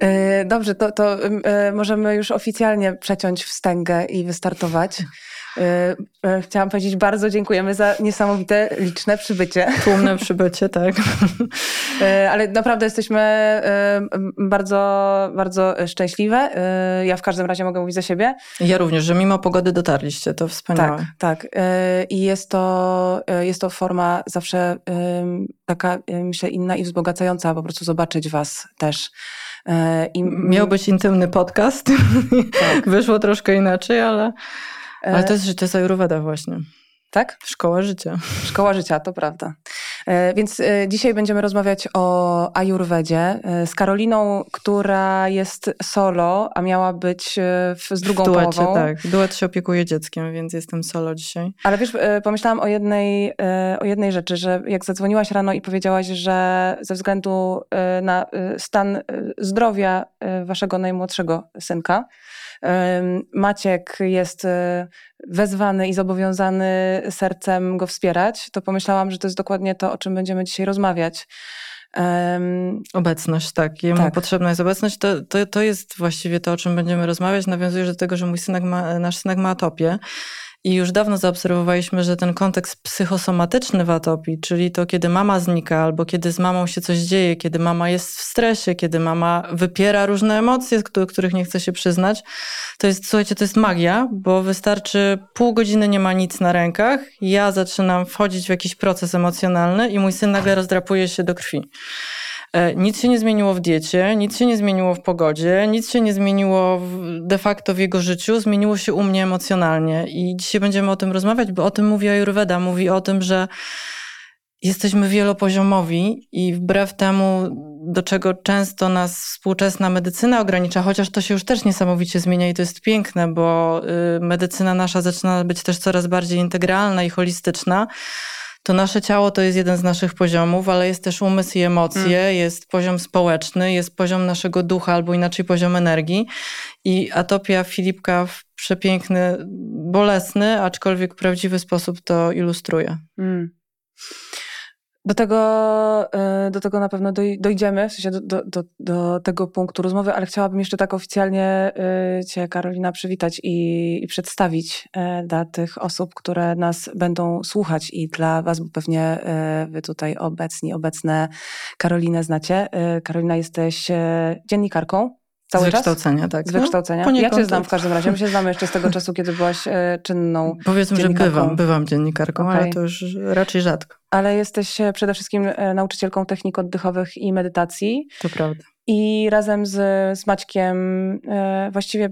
E, dobrze, to, to e, możemy już oficjalnie przeciąć wstęgę i wystartować. E, chciałam powiedzieć bardzo dziękujemy za niesamowite, liczne przybycie. Tłumne przybycie, tak. Ale naprawdę jesteśmy bardzo, bardzo szczęśliwe. Ja w każdym razie mogę mówić za siebie. Ja również, że mimo pogody dotarliście, to wspaniałe. Tak, tak. I jest to, jest to forma zawsze taka, myślę, inna i wzbogacająca, po prostu zobaczyć was też. E, I Miał być intymny podcast. Tak. Wyszło troszkę inaczej, ale, ale to jest życie z Ayurveda właśnie. Tak? Szkoła życia. Szkoła życia, to prawda. E, więc e, dzisiaj będziemy rozmawiać o Ajurwedzie z Karoliną, która jest solo, a miała być z drugą w duecie, połową. tak. Duet się opiekuje dzieckiem, więc jestem solo dzisiaj. Ale wiesz, pomyślałam o jednej, o jednej rzeczy, że jak zadzwoniłaś rano i powiedziałaś, że ze względu na stan zdrowia waszego najmłodszego synka, Maciek jest e, wezwany i zobowiązany sercem go wspierać, to pomyślałam, że to jest dokładnie to, o czym będziemy dzisiaj rozmawiać. Um, obecność, tak. Jemu tak. potrzebna jest obecność. To, to, to jest właściwie to, o czym będziemy rozmawiać. Nawiązujesz do tego, że mój synek ma, nasz synek ma atopię. I już dawno zaobserwowaliśmy, że ten kontekst psychosomatyczny w atopii, czyli to, kiedy mama znika, albo kiedy z mamą się coś dzieje, kiedy mama jest w stresie, kiedy mama wypiera różne emocje, których nie chce się przyznać, to jest, słuchajcie, to jest magia, bo wystarczy pół godziny nie ma nic na rękach, ja zaczynam wchodzić w jakiś proces emocjonalny i mój syn nagle rozdrapuje się do krwi. E, nic się nie zmieniło w diecie, nic się nie zmieniło w pogodzie, nic się nie zmieniło de facto w jego życiu, zmieniło się u mnie emocjonalnie. I dzisiaj będziemy o tym rozmawiać, bo o tym mówi Ayurveda. Mówi o tym, że jesteśmy wielopoziomowi i wbrew temu, do czego często nas współczesna medycyna ogranicza, chociaż to się już też niesamowicie zmienia i to jest piękne, bo y, medycyna nasza zaczyna być też coraz bardziej integralna i holistyczna to nasze ciało to jest jeden z naszych poziomów, ale jest też umysł i emocje, mm. jest poziom społeczny, jest poziom naszego ducha albo inaczej poziom energii. I atopia Filipka w przepiękny, bolesny, aczkolwiek prawdziwy sposób to ilustruje. Mm. Do tego, e, do tego na pewno dojdziemy, w sensie do, do, do, tego punktu rozmowy, ale chciałabym jeszcze tak oficjalnie e, Cię, Karolina, przywitać i, i, przedstawić e, dla tych osób, które nas będą słuchać i dla Was, bo pewnie Wy tutaj obecni, obecne Karolinę znacie. Karolina, jesteś dziennikarką. Cały z wykształcenia, tak. Z wykształcenia. No, ja cię znam w każdym razie. My się znamy jeszcze z tego czasu, kiedy byłaś e, czynną Powiedzmy, że bywam, bywam dziennikarką, okay. ale to już raczej rzadko. Ale jesteś e, przede wszystkim e, nauczycielką technik oddechowych i medytacji. To prawda. I razem z, z Maćkiem e, właściwie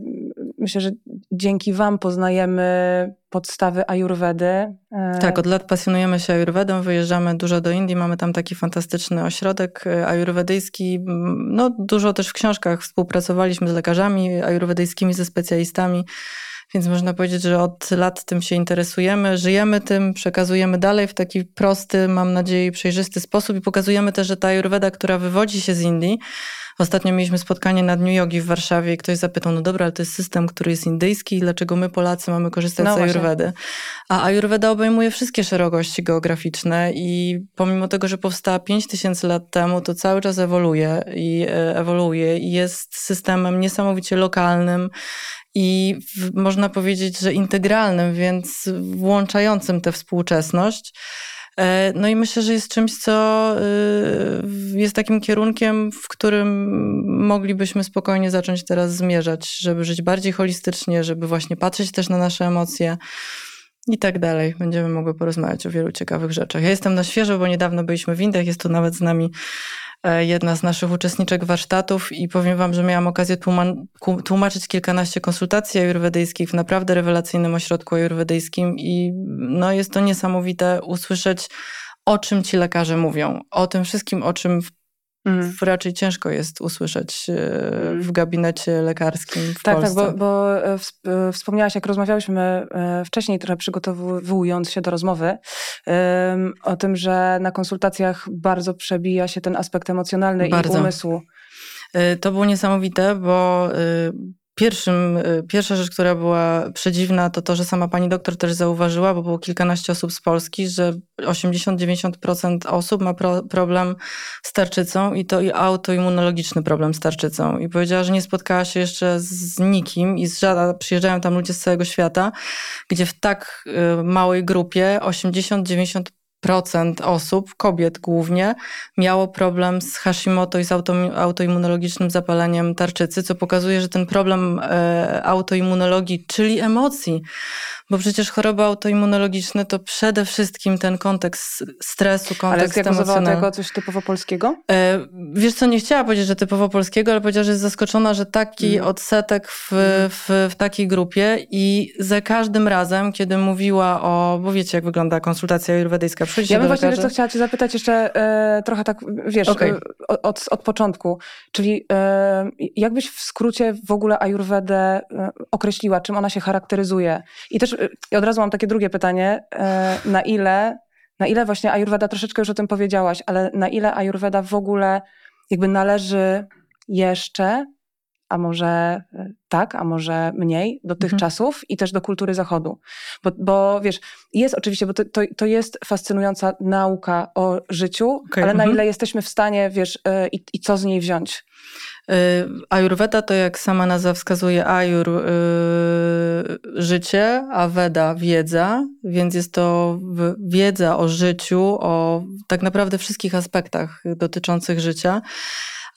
myślę, że dzięki Wam poznajemy podstawy ajurwedy. E, tak, od lat pasjonujemy się ajurwedą, wyjeżdżamy dużo do Indii, mamy tam taki fantastyczny ośrodek e, ajurwedyjski. No, dużo też w książkach współpracowaliśmy z lekarzami ajurwedyjskimi, ze specjalistami. Więc można powiedzieć, że od lat tym się interesujemy, żyjemy tym, przekazujemy dalej w taki prosty, mam nadzieję, przejrzysty sposób i pokazujemy też, że ta Ayurveda, która wywodzi się z Indii, Ostatnio mieliśmy spotkanie na Dniu Jogi w Warszawie i ktoś zapytał, no dobra, ale to jest system, który jest indyjski i dlaczego my Polacy mamy korzystać no z Ayurvedy? A Ayurveda obejmuje wszystkie szerokości geograficzne i pomimo tego, że powstała 5000 lat temu, to cały czas ewoluuje i e, ewoluuje i jest systemem niesamowicie lokalnym i w, można powiedzieć, że integralnym, więc włączającym tę współczesność. E, no i myślę, że jest czymś, co y, jest takim kierunkiem, w którym moglibyśmy spokojnie zacząć teraz zmierzać, żeby żyć bardziej holistycznie, żeby właśnie patrzeć też na nasze emocje i tak dalej. Będziemy mogły porozmawiać o wielu ciekawych rzeczach. Ja jestem na świeżo, bo niedawno byliśmy w Indiach, jest tu nawet z nami E, jedna z naszych uczestniczek warsztatów i powiem wam, że miałam okazję tłumaczyć kilkanaście konsultacji ajurwedyjskich w naprawdę rewelacyjnym ośrodku ajurwedyjskim i no jest to niesamowite usłyszeć o czym ci lekarze mówią, o tym wszystkim, o czym w Mm. Raczej ciężko jest usłyszeć e, mm. w gabinecie lekarskim w tak, Polsce. Tak, bo, bo e, wspomniałaś, jak rozmawiałyśmy e, wcześniej, trochę przygotowując się do rozmowy, o tym, że na konsultacjach bardzo przebija się ten aspekt emocjonalny bardzo. i umysłu. To było niesamowite, bo pierwszym, y, pierwsza rzecz, która była przedziwna, to to, że sama pani doktor też zauważyła, bo było kilkanaście osób z Polski, że 80-90% osób ma pro, problem z tarczycą i to i autoimmunologiczny problem z tarczycą. I powiedziała, że nie spotkała się jeszcze z nikim i z żadna, przyjeżdżają tam ludzie z całego świata, gdzie w tak y, małej grupie 80-90% procent osób, kobiet głównie, miało problem z Hashimoto i z auto, autoimmunologicznym zapaleniem tarczycy, co pokazuje, że ten problem e, autoimmunologii, czyli emocji, bo przecież choroby autoimmunologiczne to przede wszystkim ten kontekst stresu, kontekst ale emocjonalny. tego coś typowo polskiego? E, wiesz co, nie chciała powiedzieć, że typowo polskiego, ale powiedziała, że jest zaskoczona, że taki mm. odsetek w, mm. w, w takiej grupie i za każdym razem, kiedy mówiła o, bo wiecie jak wygląda konsultacja ajurwedyjska, przyjdzie Ja bym właśnie lekarza. chciała cię zapytać jeszcze e, trochę tak, wiesz, okay. e, od, od początku, czyli e, jakbyś w skrócie w ogóle ajurwedę e, określiła, czym ona się charakteryzuje? I też i od razu mam takie drugie pytanie. E, na ile, na ile właśnie Ayurveda, troszeczkę już o tym powiedziałaś, ale na ile Ayurveda w ogóle jakby należy jeszcze, a może e, tak, a może mniej, do tych mhm. czasów i też do kultury zachodu. Bo, bo wiesz, jest oczywiście, bo to, to, to jest fascynująca nauka o życiu, okay. ale mhm. na ile jesteśmy w stanie, wiesz, e, i, i co z niej wziąć? Y, Ayurveda to jak sama nazwa wskazuje, Ayur yy, życie, a Veda wiedza, więc jest to wiedza o życiu, o tak naprawdę wszystkich aspektach dotyczących życia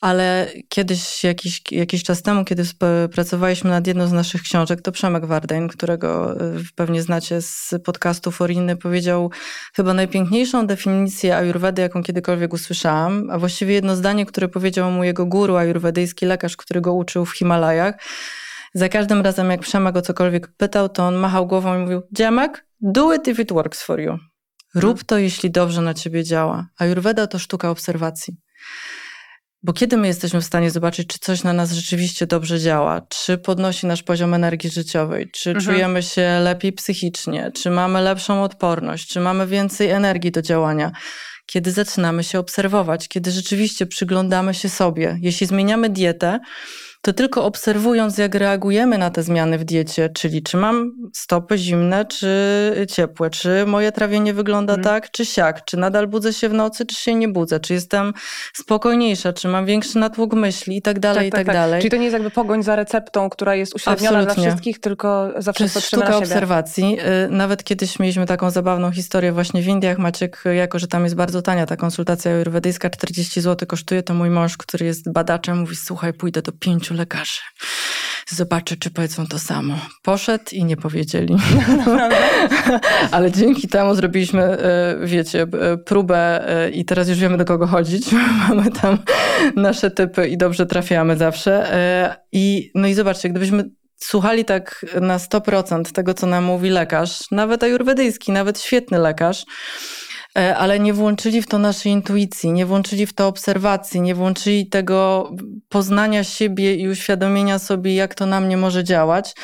ale kiedyś, jakiś, jakiś czas temu, kiedy pracowaliśmy nad jedną z naszych książek, to Przemek Wardań, którego y, pewnie znacie z podcastu Foriny, powiedział chyba najpiękniejszą definicję ajurwedy, jaką kiedykolwiek usłyszałam, a właściwie jedno zdanie, które powiedział mu jego guru, ajurwedyjski lekarz, który go uczył w Himalajach. Za każdym razem, jak Przemek o cokolwiek pytał, to on machał głową i mówił, Dziemek, do it if it works for you. Rób to, jeśli dobrze na ciebie działa. Ayurveda to sztuka obserwacji. Bo kiedy my jesteśmy w stanie zobaczyć, czy coś na nas rzeczywiście dobrze działa, czy podnosi nasz poziom energii życiowej, czy mhm. czujemy się lepiej psychicznie, czy mamy lepszą odporność, czy mamy więcej energii do działania, kiedy zaczynamy się obserwować, kiedy rzeczywiście przyglądamy się sobie. Jeśli zmieniamy dietę, to tylko obserwując, jak reagujemy na te zmiany w diecie, czyli czy mam stopy zimne, czy ciepłe, czy moje trawienie wygląda mm. tak, czy siak, czy nadal budzę się w nocy, czy się nie budzę, czy jestem spokojniejsza, czy mam większy natłok myśli i tak dalej, tak, i tak, tak, tak, dalej. Czyli to nie jest jakby pogoń za receptą, która jest uśredniona Absolutnie. dla wszystkich, tylko zawsze to jest sztuka obserwacji. Y, nawet kiedyś mieliśmy taką zabawną historię właśnie w Indiach. Maciek, jako że tam jest bardzo tania ta konsultacja ajurwedyjska, 40 zł kosztuje, to mój mąż, który jest badaczem, mówi, słuchaj, pójdę do pięciu pięciu lekarzy. Zobaczę, czy powiedzą to samo. Poszedł i nie powiedzieli. Ale dzięki temu zrobiliśmy, e, wiecie, e, próbę e, i teraz już wiemy, do kogo chodzić. Mamy tam nasze typy i dobrze trafiamy zawsze. I, no i zobaczcie, gdybyśmy słuchali tak na 100% tego, co nam mówi lekarz, nawet ajurwedyjski, nawet świetny lekarz, ale nie włączyli w to naszej intuicji, nie włączyli w to obserwacji, nie włączyli tego poznania siebie i uświadomienia sobie, jak to na mnie może działać,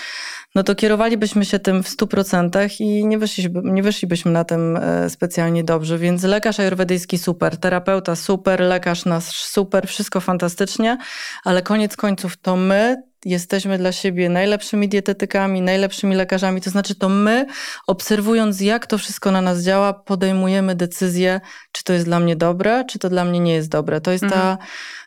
no to kierowalibyśmy się tym w 100% i nie, nie wyszlibyśmy na tym e, specjalnie dobrze. Więc lekarz ajurwedyjski super, terapeuta super, lekarz nasz super, wszystko fantastycznie, ale koniec końców to my jesteśmy dla siebie najlepszymi dietetykami, najlepszymi lekarzami. To znaczy, to my, obserwując, jak to wszystko na nas działa, podejmujemy decyzję, czy to jest dla mnie dobre, czy to dla mnie nie jest dobre. To jest mhm. ta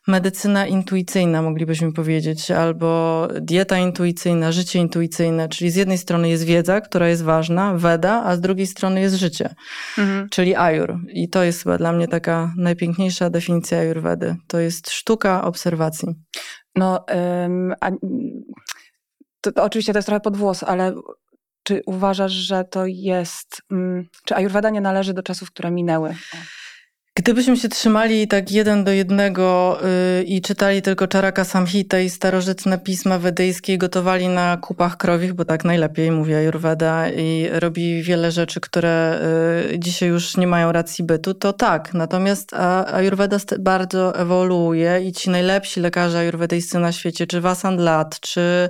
medycyna intuicyjna, moglibyśmy powiedzieć, albo dieta intuicyjna, życie intuicyjne. Czyli z jednej strony jest wiedza, która jest ważna, weda, a z drugiej strony jest życie, mhm. czyli ajur. I to jest chyba dla mnie taka najpiękniejsza definicja ajurwedy. To jest sztuka obserwacji. No, a, to, to, oczywiście to jest trochę pod włos, ale czy uważasz, że to jest, ym, czy Ayurveda nie należy do czasów, które minęły? Gdybyśmy się trzymali tak jeden do jednego yy, i czytali tylko Czaraka Samhita i starożytne pisma wedyjskie i gotowali na kupach krowich, bo tak najlepiej mówi Ayurveda i robi wiele rzeczy, które yy, dzisiaj już nie mają racji bytu, to tak. Natomiast Ayurveda bardzo ewoluuje i ci najlepsi lekarze ayurwedyjscy na świecie, czy Vasant Lat, czy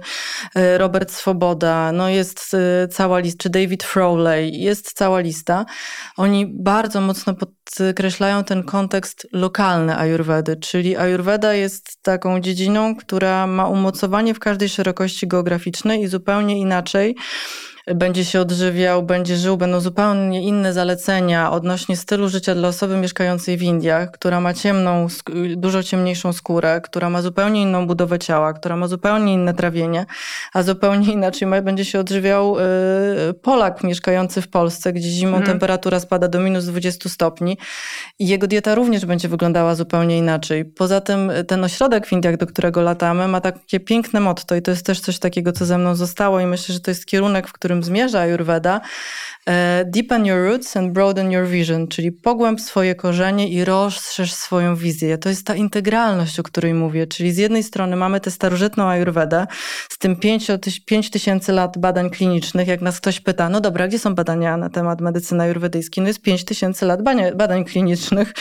yy, Robert Swoboda, no jest y, cała lista, czy David Frowley, jest cała lista. Oni bardzo mocno podkreślają mają ten kontekst lokalny ayurvedy, czyli ayurveda jest taką dziedziną, która ma umocowanie w każdej szerokości geograficznej i zupełnie inaczej będzie się odżywiał, będzie żył, będą zupełnie inne zalecenia odnośnie stylu życia dla osoby mieszkającej w Indiach, która ma ciemną, dużo ciemniejszą skórę, która ma zupełnie inną budowę ciała, która ma zupełnie inne trawienie, a zupełnie inaczej będzie się odżywiał y, Polak mieszkający w Polsce, gdzie zimą mhm. temperatura spada do minus 20 stopni i jego dieta również będzie wyglądała zupełnie inaczej. Poza tym y, ten ośrodek w Indiach, do którego latamy, ma takie piękne motto i to jest też coś takiego, co ze mną zostało i myślę, że to jest kierunek, w którym którym zmierza Ayurveda, e, deepen your roots and broaden your vision, czyli pogłęb swoje korzenie i rozszerz swoją wizję. To jest ta integralność, o której mówię, czyli z jednej strony mamy tę starożytną Ayurvedę z tym 5 tysięcy lat badań klinicznych, jak nas ktoś pyta, no dobra, gdzie są badania na temat medycyny ayurwedyjskiej? No jest 5 tysięcy lat badań klinicznych,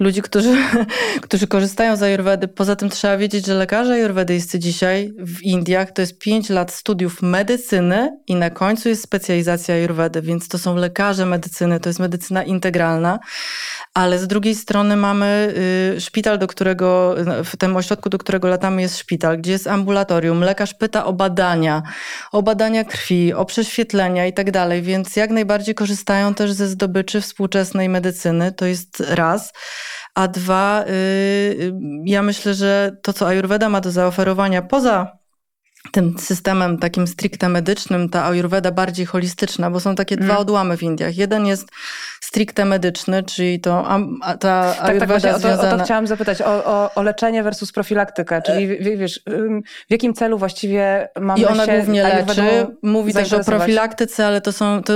ludzi, którzy, którzy korzystają z Ayurvedy. Poza tym trzeba wiedzieć, że lekarze ayurwedyjscy dzisiaj w Indiach to jest 5 lat studiów medycyny i na końcu końcu jest specjalizacja Ayurvedy, więc to są lekarze medycyny, to jest medycyna integralna, ale z drugiej strony mamy y, szpital, do którego, w tym ośrodku, do którego latamy jest szpital, gdzie jest ambulatorium, lekarz pyta o badania, o badania krwi, o prześwietlenia i tak dalej, więc jak najbardziej korzystają też ze zdobyczy współczesnej medycyny, to jest raz. A dwa, y, y, ja myślę, że to, co Ayurveda ma do zaoferowania poza tym systemem takim stricte medycznym, ta ayurveda bardziej holistyczna, bo są takie mm. dwa odłamy w Indiach. Jeden jest stricte medyczny, czyli to ta tak, tak, właśnie, związana... o, to, o to chciałam zapytać, o, o, o leczenie versus profilaktykę, czyli w, wiesz, w jakim celu właściwie mamy I ona głównie leczy, mówi też o profilaktyce, ale to są to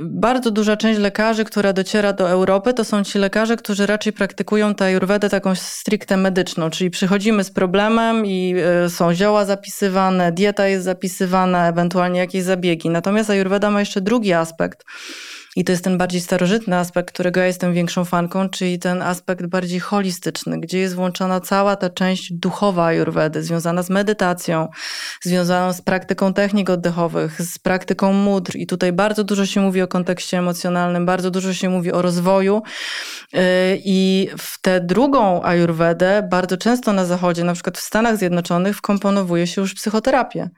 bardzo duża część lekarzy, która dociera do Europy, to są ci lekarze, którzy raczej praktykują tę ayurvedę taką stricte medyczną, czyli przychodzimy z problemem i y, są zioła zapisywane, dieta jest zapisywana, ewentualnie jakieś zabiegi. Natomiast ayurveda ma jeszcze drugi aspekt, i to jest ten bardziej starożytny aspekt, którego ja jestem większą fanką, czyli ten aspekt bardziej holistyczny, gdzie jest włączona cała ta część duchowa ayurvedy, związana z medytacją, związana z praktyką technik oddechowych, z praktyką mudr. I tutaj bardzo dużo się mówi o kontekście emocjonalnym, bardzo dużo się mówi o rozwoju. Y, I w tę drugą ayurvedę bardzo często na zachodzie, na przykład w Stanach Zjednoczonych, wkomponowuje się już psychoterapię.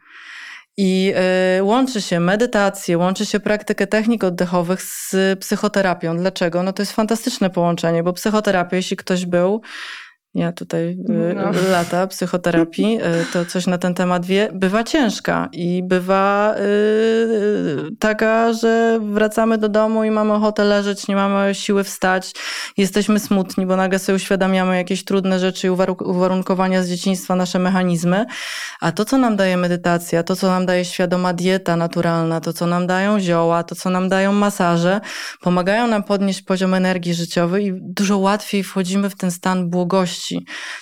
I y, łączy się medytację, łączy się praktykę technik oddechowych z psychoterapią. Dlaczego? No to jest fantastyczne połączenie, bo psychoterapia, jeśli ktoś był ja tutaj y, no. lata psychoterapii, y, to coś na ten temat wie, bywa ciężka i bywa yy, taka, że wracamy do domu i mamy ochotę leżeć, nie mamy siły wstać, jesteśmy smutni, bo nagle sobie uświadamiamy jakieś trudne rzeczy i uwarunkowania z dzieciństwa, nasze mechanizmy. A to, co nam daje medytacja, to, co nam daje świadoma dieta naturalna, to, co nam dają zioła, to, co nam dają masaże, pomagają nam podnieść poziom energii życiowej i dużo łatwiej wchodzimy w ten stan błogości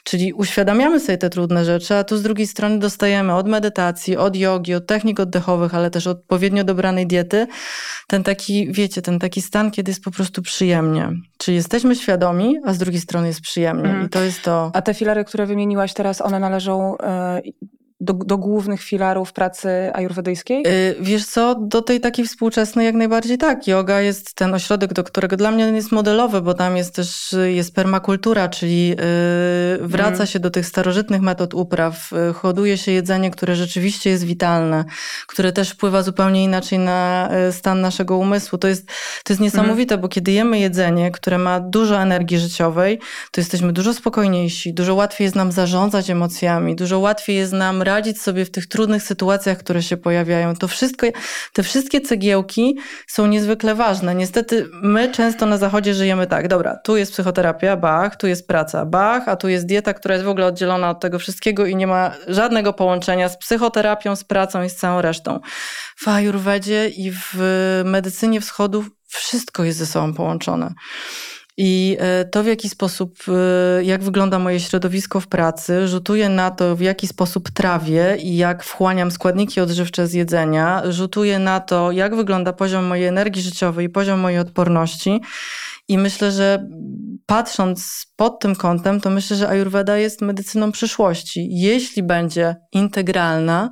Czyli uświadamiamy sobie te trudne rzeczy, a tu z drugiej strony dostajemy od medytacji, od jogi, od technik oddechowych, ale też odpowiednio dobranej diety, ten taki, wiecie, ten taki stan, kiedy jest po prostu przyjemnie. Czyli jesteśmy świadomi, a z drugiej strony jest przyjemnie. Mm. I to jest to. A te filary, które wymieniłaś teraz, one należą do, do głównych filarów pracy ajurwedyjskiej? Yy, wiesz co, do tej takiej współczesnej jak najbardziej tak. Yoga jest ten ośrodek, do którego dla mnie jest modelowy, bo tam jest też jest permakultura, czyli yy, wraca mm. się do tych starożytnych metod upraw, yy, hoduje się jedzenie, które rzeczywiście jest witalne, które też wpływa zupełnie inaczej na yy, stan naszego umysłu. To jest, to jest niesamowite, mm. bo kiedy jemy jedzenie, które ma dużo energii życiowej, to jesteśmy dużo spokojniejsi, dużo łatwiej jest nam zarządzać emocjami, dużo łatwiej jest nam radzić sobie w tych trudnych sytuacjach, które się pojawiają. To wszystko, te wszystkie cegiełki są niezwykle ważne. Niestety my często na zachodzie żyjemy tak, dobra, tu jest psychoterapia, bach, tu jest praca, bach, a tu jest dieta, która jest w ogóle oddzielona od tego wszystkiego i nie ma żadnego połączenia z psychoterapią, z pracą i z całą resztą. W Ayurvedzie i w medycynie wschodu wszystko jest ze sobą połączone. I e, to, w jaki sposób, e, jak wygląda moje środowisko w pracy, rzutuje na to, w jaki sposób trawię i jak wchłaniam składniki odżywcze z jedzenia, rzutuje na to, jak wygląda poziom mojej energii życiowej i poziom mojej odporności. I myślę, że patrząc pod tym kątem, to myślę, że Ayurveda jest medycyną przyszłości. Jeśli będzie integralna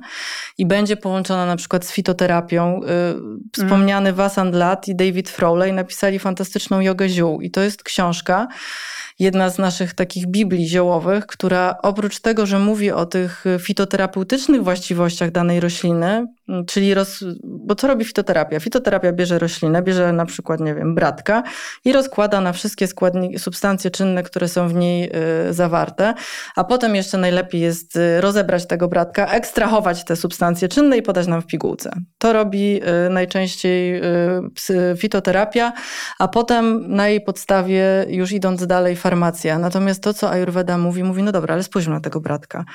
i będzie połączona na przykład z fitoterapią, yy, wspomniany mm. Vasant Lat i David Frowley napisali fantastyczną jogę ziół. I to jest książka, jedna z naszych takich Biblii ziołowych, która oprócz tego, że mówi o tych fitoterapeutycznych właściwościach danej rośliny, czyli roz... bo co robi fitoterapia? Fitoterapia bierze roślinę, bierze na przykład, nie wiem, bratka i rozkłada na wszystkie składniki, substancje czynne, które są w niej y, zawarte, a potem jeszcze najlepiej jest y, rozebrać tego bratka, ekstrahować te substancje czynne i podać nam w pigułce. To robi y, najczęściej fitoterapia, a potem na jej podstawie, już idąc dalej, farmacja. Natomiast to, co Ayurveda mówi, mówi, no dobra, ale spójrzmy na tego bratka.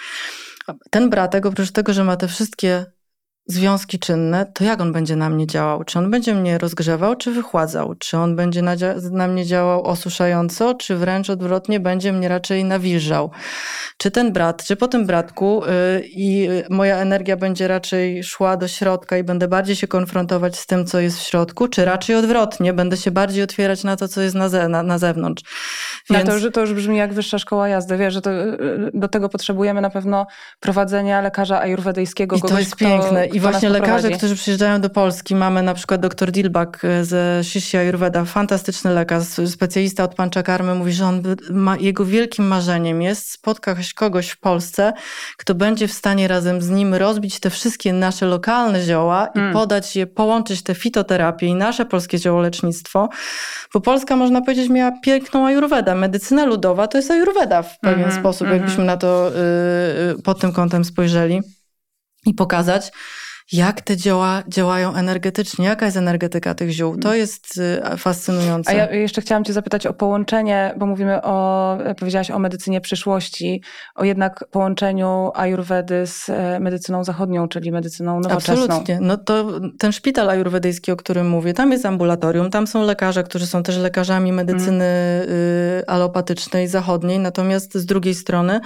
Ten bratek, oprócz tego, że ma te wszystkie związki czynne, to jak on będzie na mnie działał? Czy on będzie mnie rozgrzewał, czy wychładzał? Czy on będzie na, na, mnie działał osuszająco, czy wręcz odwrotnie będzie mnie raczej nawilżał? Czy ten brat, czy po tym bratku yy, i moja energia będzie raczej szła do środka i będę bardziej się konfrontować z tym, co jest w środku, czy raczej odwrotnie, będę się bardziej otwierać na to, co jest na, ze, na, na zewnątrz? Więc... To, już, to już brzmi jak wyższa szkoła jazdy, wiesz, że to, y, y, do tego potrzebujemy na pewno prowadzenia lekarza ajurwedyjskiego. I to jest piękne. I właśnie lekarze, którzy przyjeżdżają do Polski, mamy na przykład dr Dilbak e, ze Shishya Ayurveda, fantastyczny lekarz, specjalista od panczakarmy, mówi, że on ma, jego wielkim marzeniem jest spotkać kogoś w Polsce, kto będzie w stanie razem z nim rozbić te wszystkie nasze lokalne zioła i mm. podać je, połączyć te fitoterapię i nasze polskie ziołolecznictwo, bo Polska, można powiedzieć, miała piękną Ayurvedę. Medycyna ludowa to jest Ayurveda w pewien mm -hmm, sposób, mm -hmm. jakbyśmy na to y, pod tym kątem spojrzeli i pokazać, jak te dzieła działają energetycznie, jaka jest energetyka tych ziół. To jest y, fascynujące. A ja jeszcze chciałam cię zapytać o połączenie, bo mówimy o, powiedziałaś o medycynie przyszłości, o jednak połączeniu ajurwedy z e, medycyną zachodnią, czyli medycyną nowoczesną. Absolutnie. No to ten szpital ajurwedyjski, o którym mówię, tam jest ambulatorium, tam są lekarze, którzy są też lekarzami medycyny mm. alopatycznej, zachodniej, natomiast z drugiej strony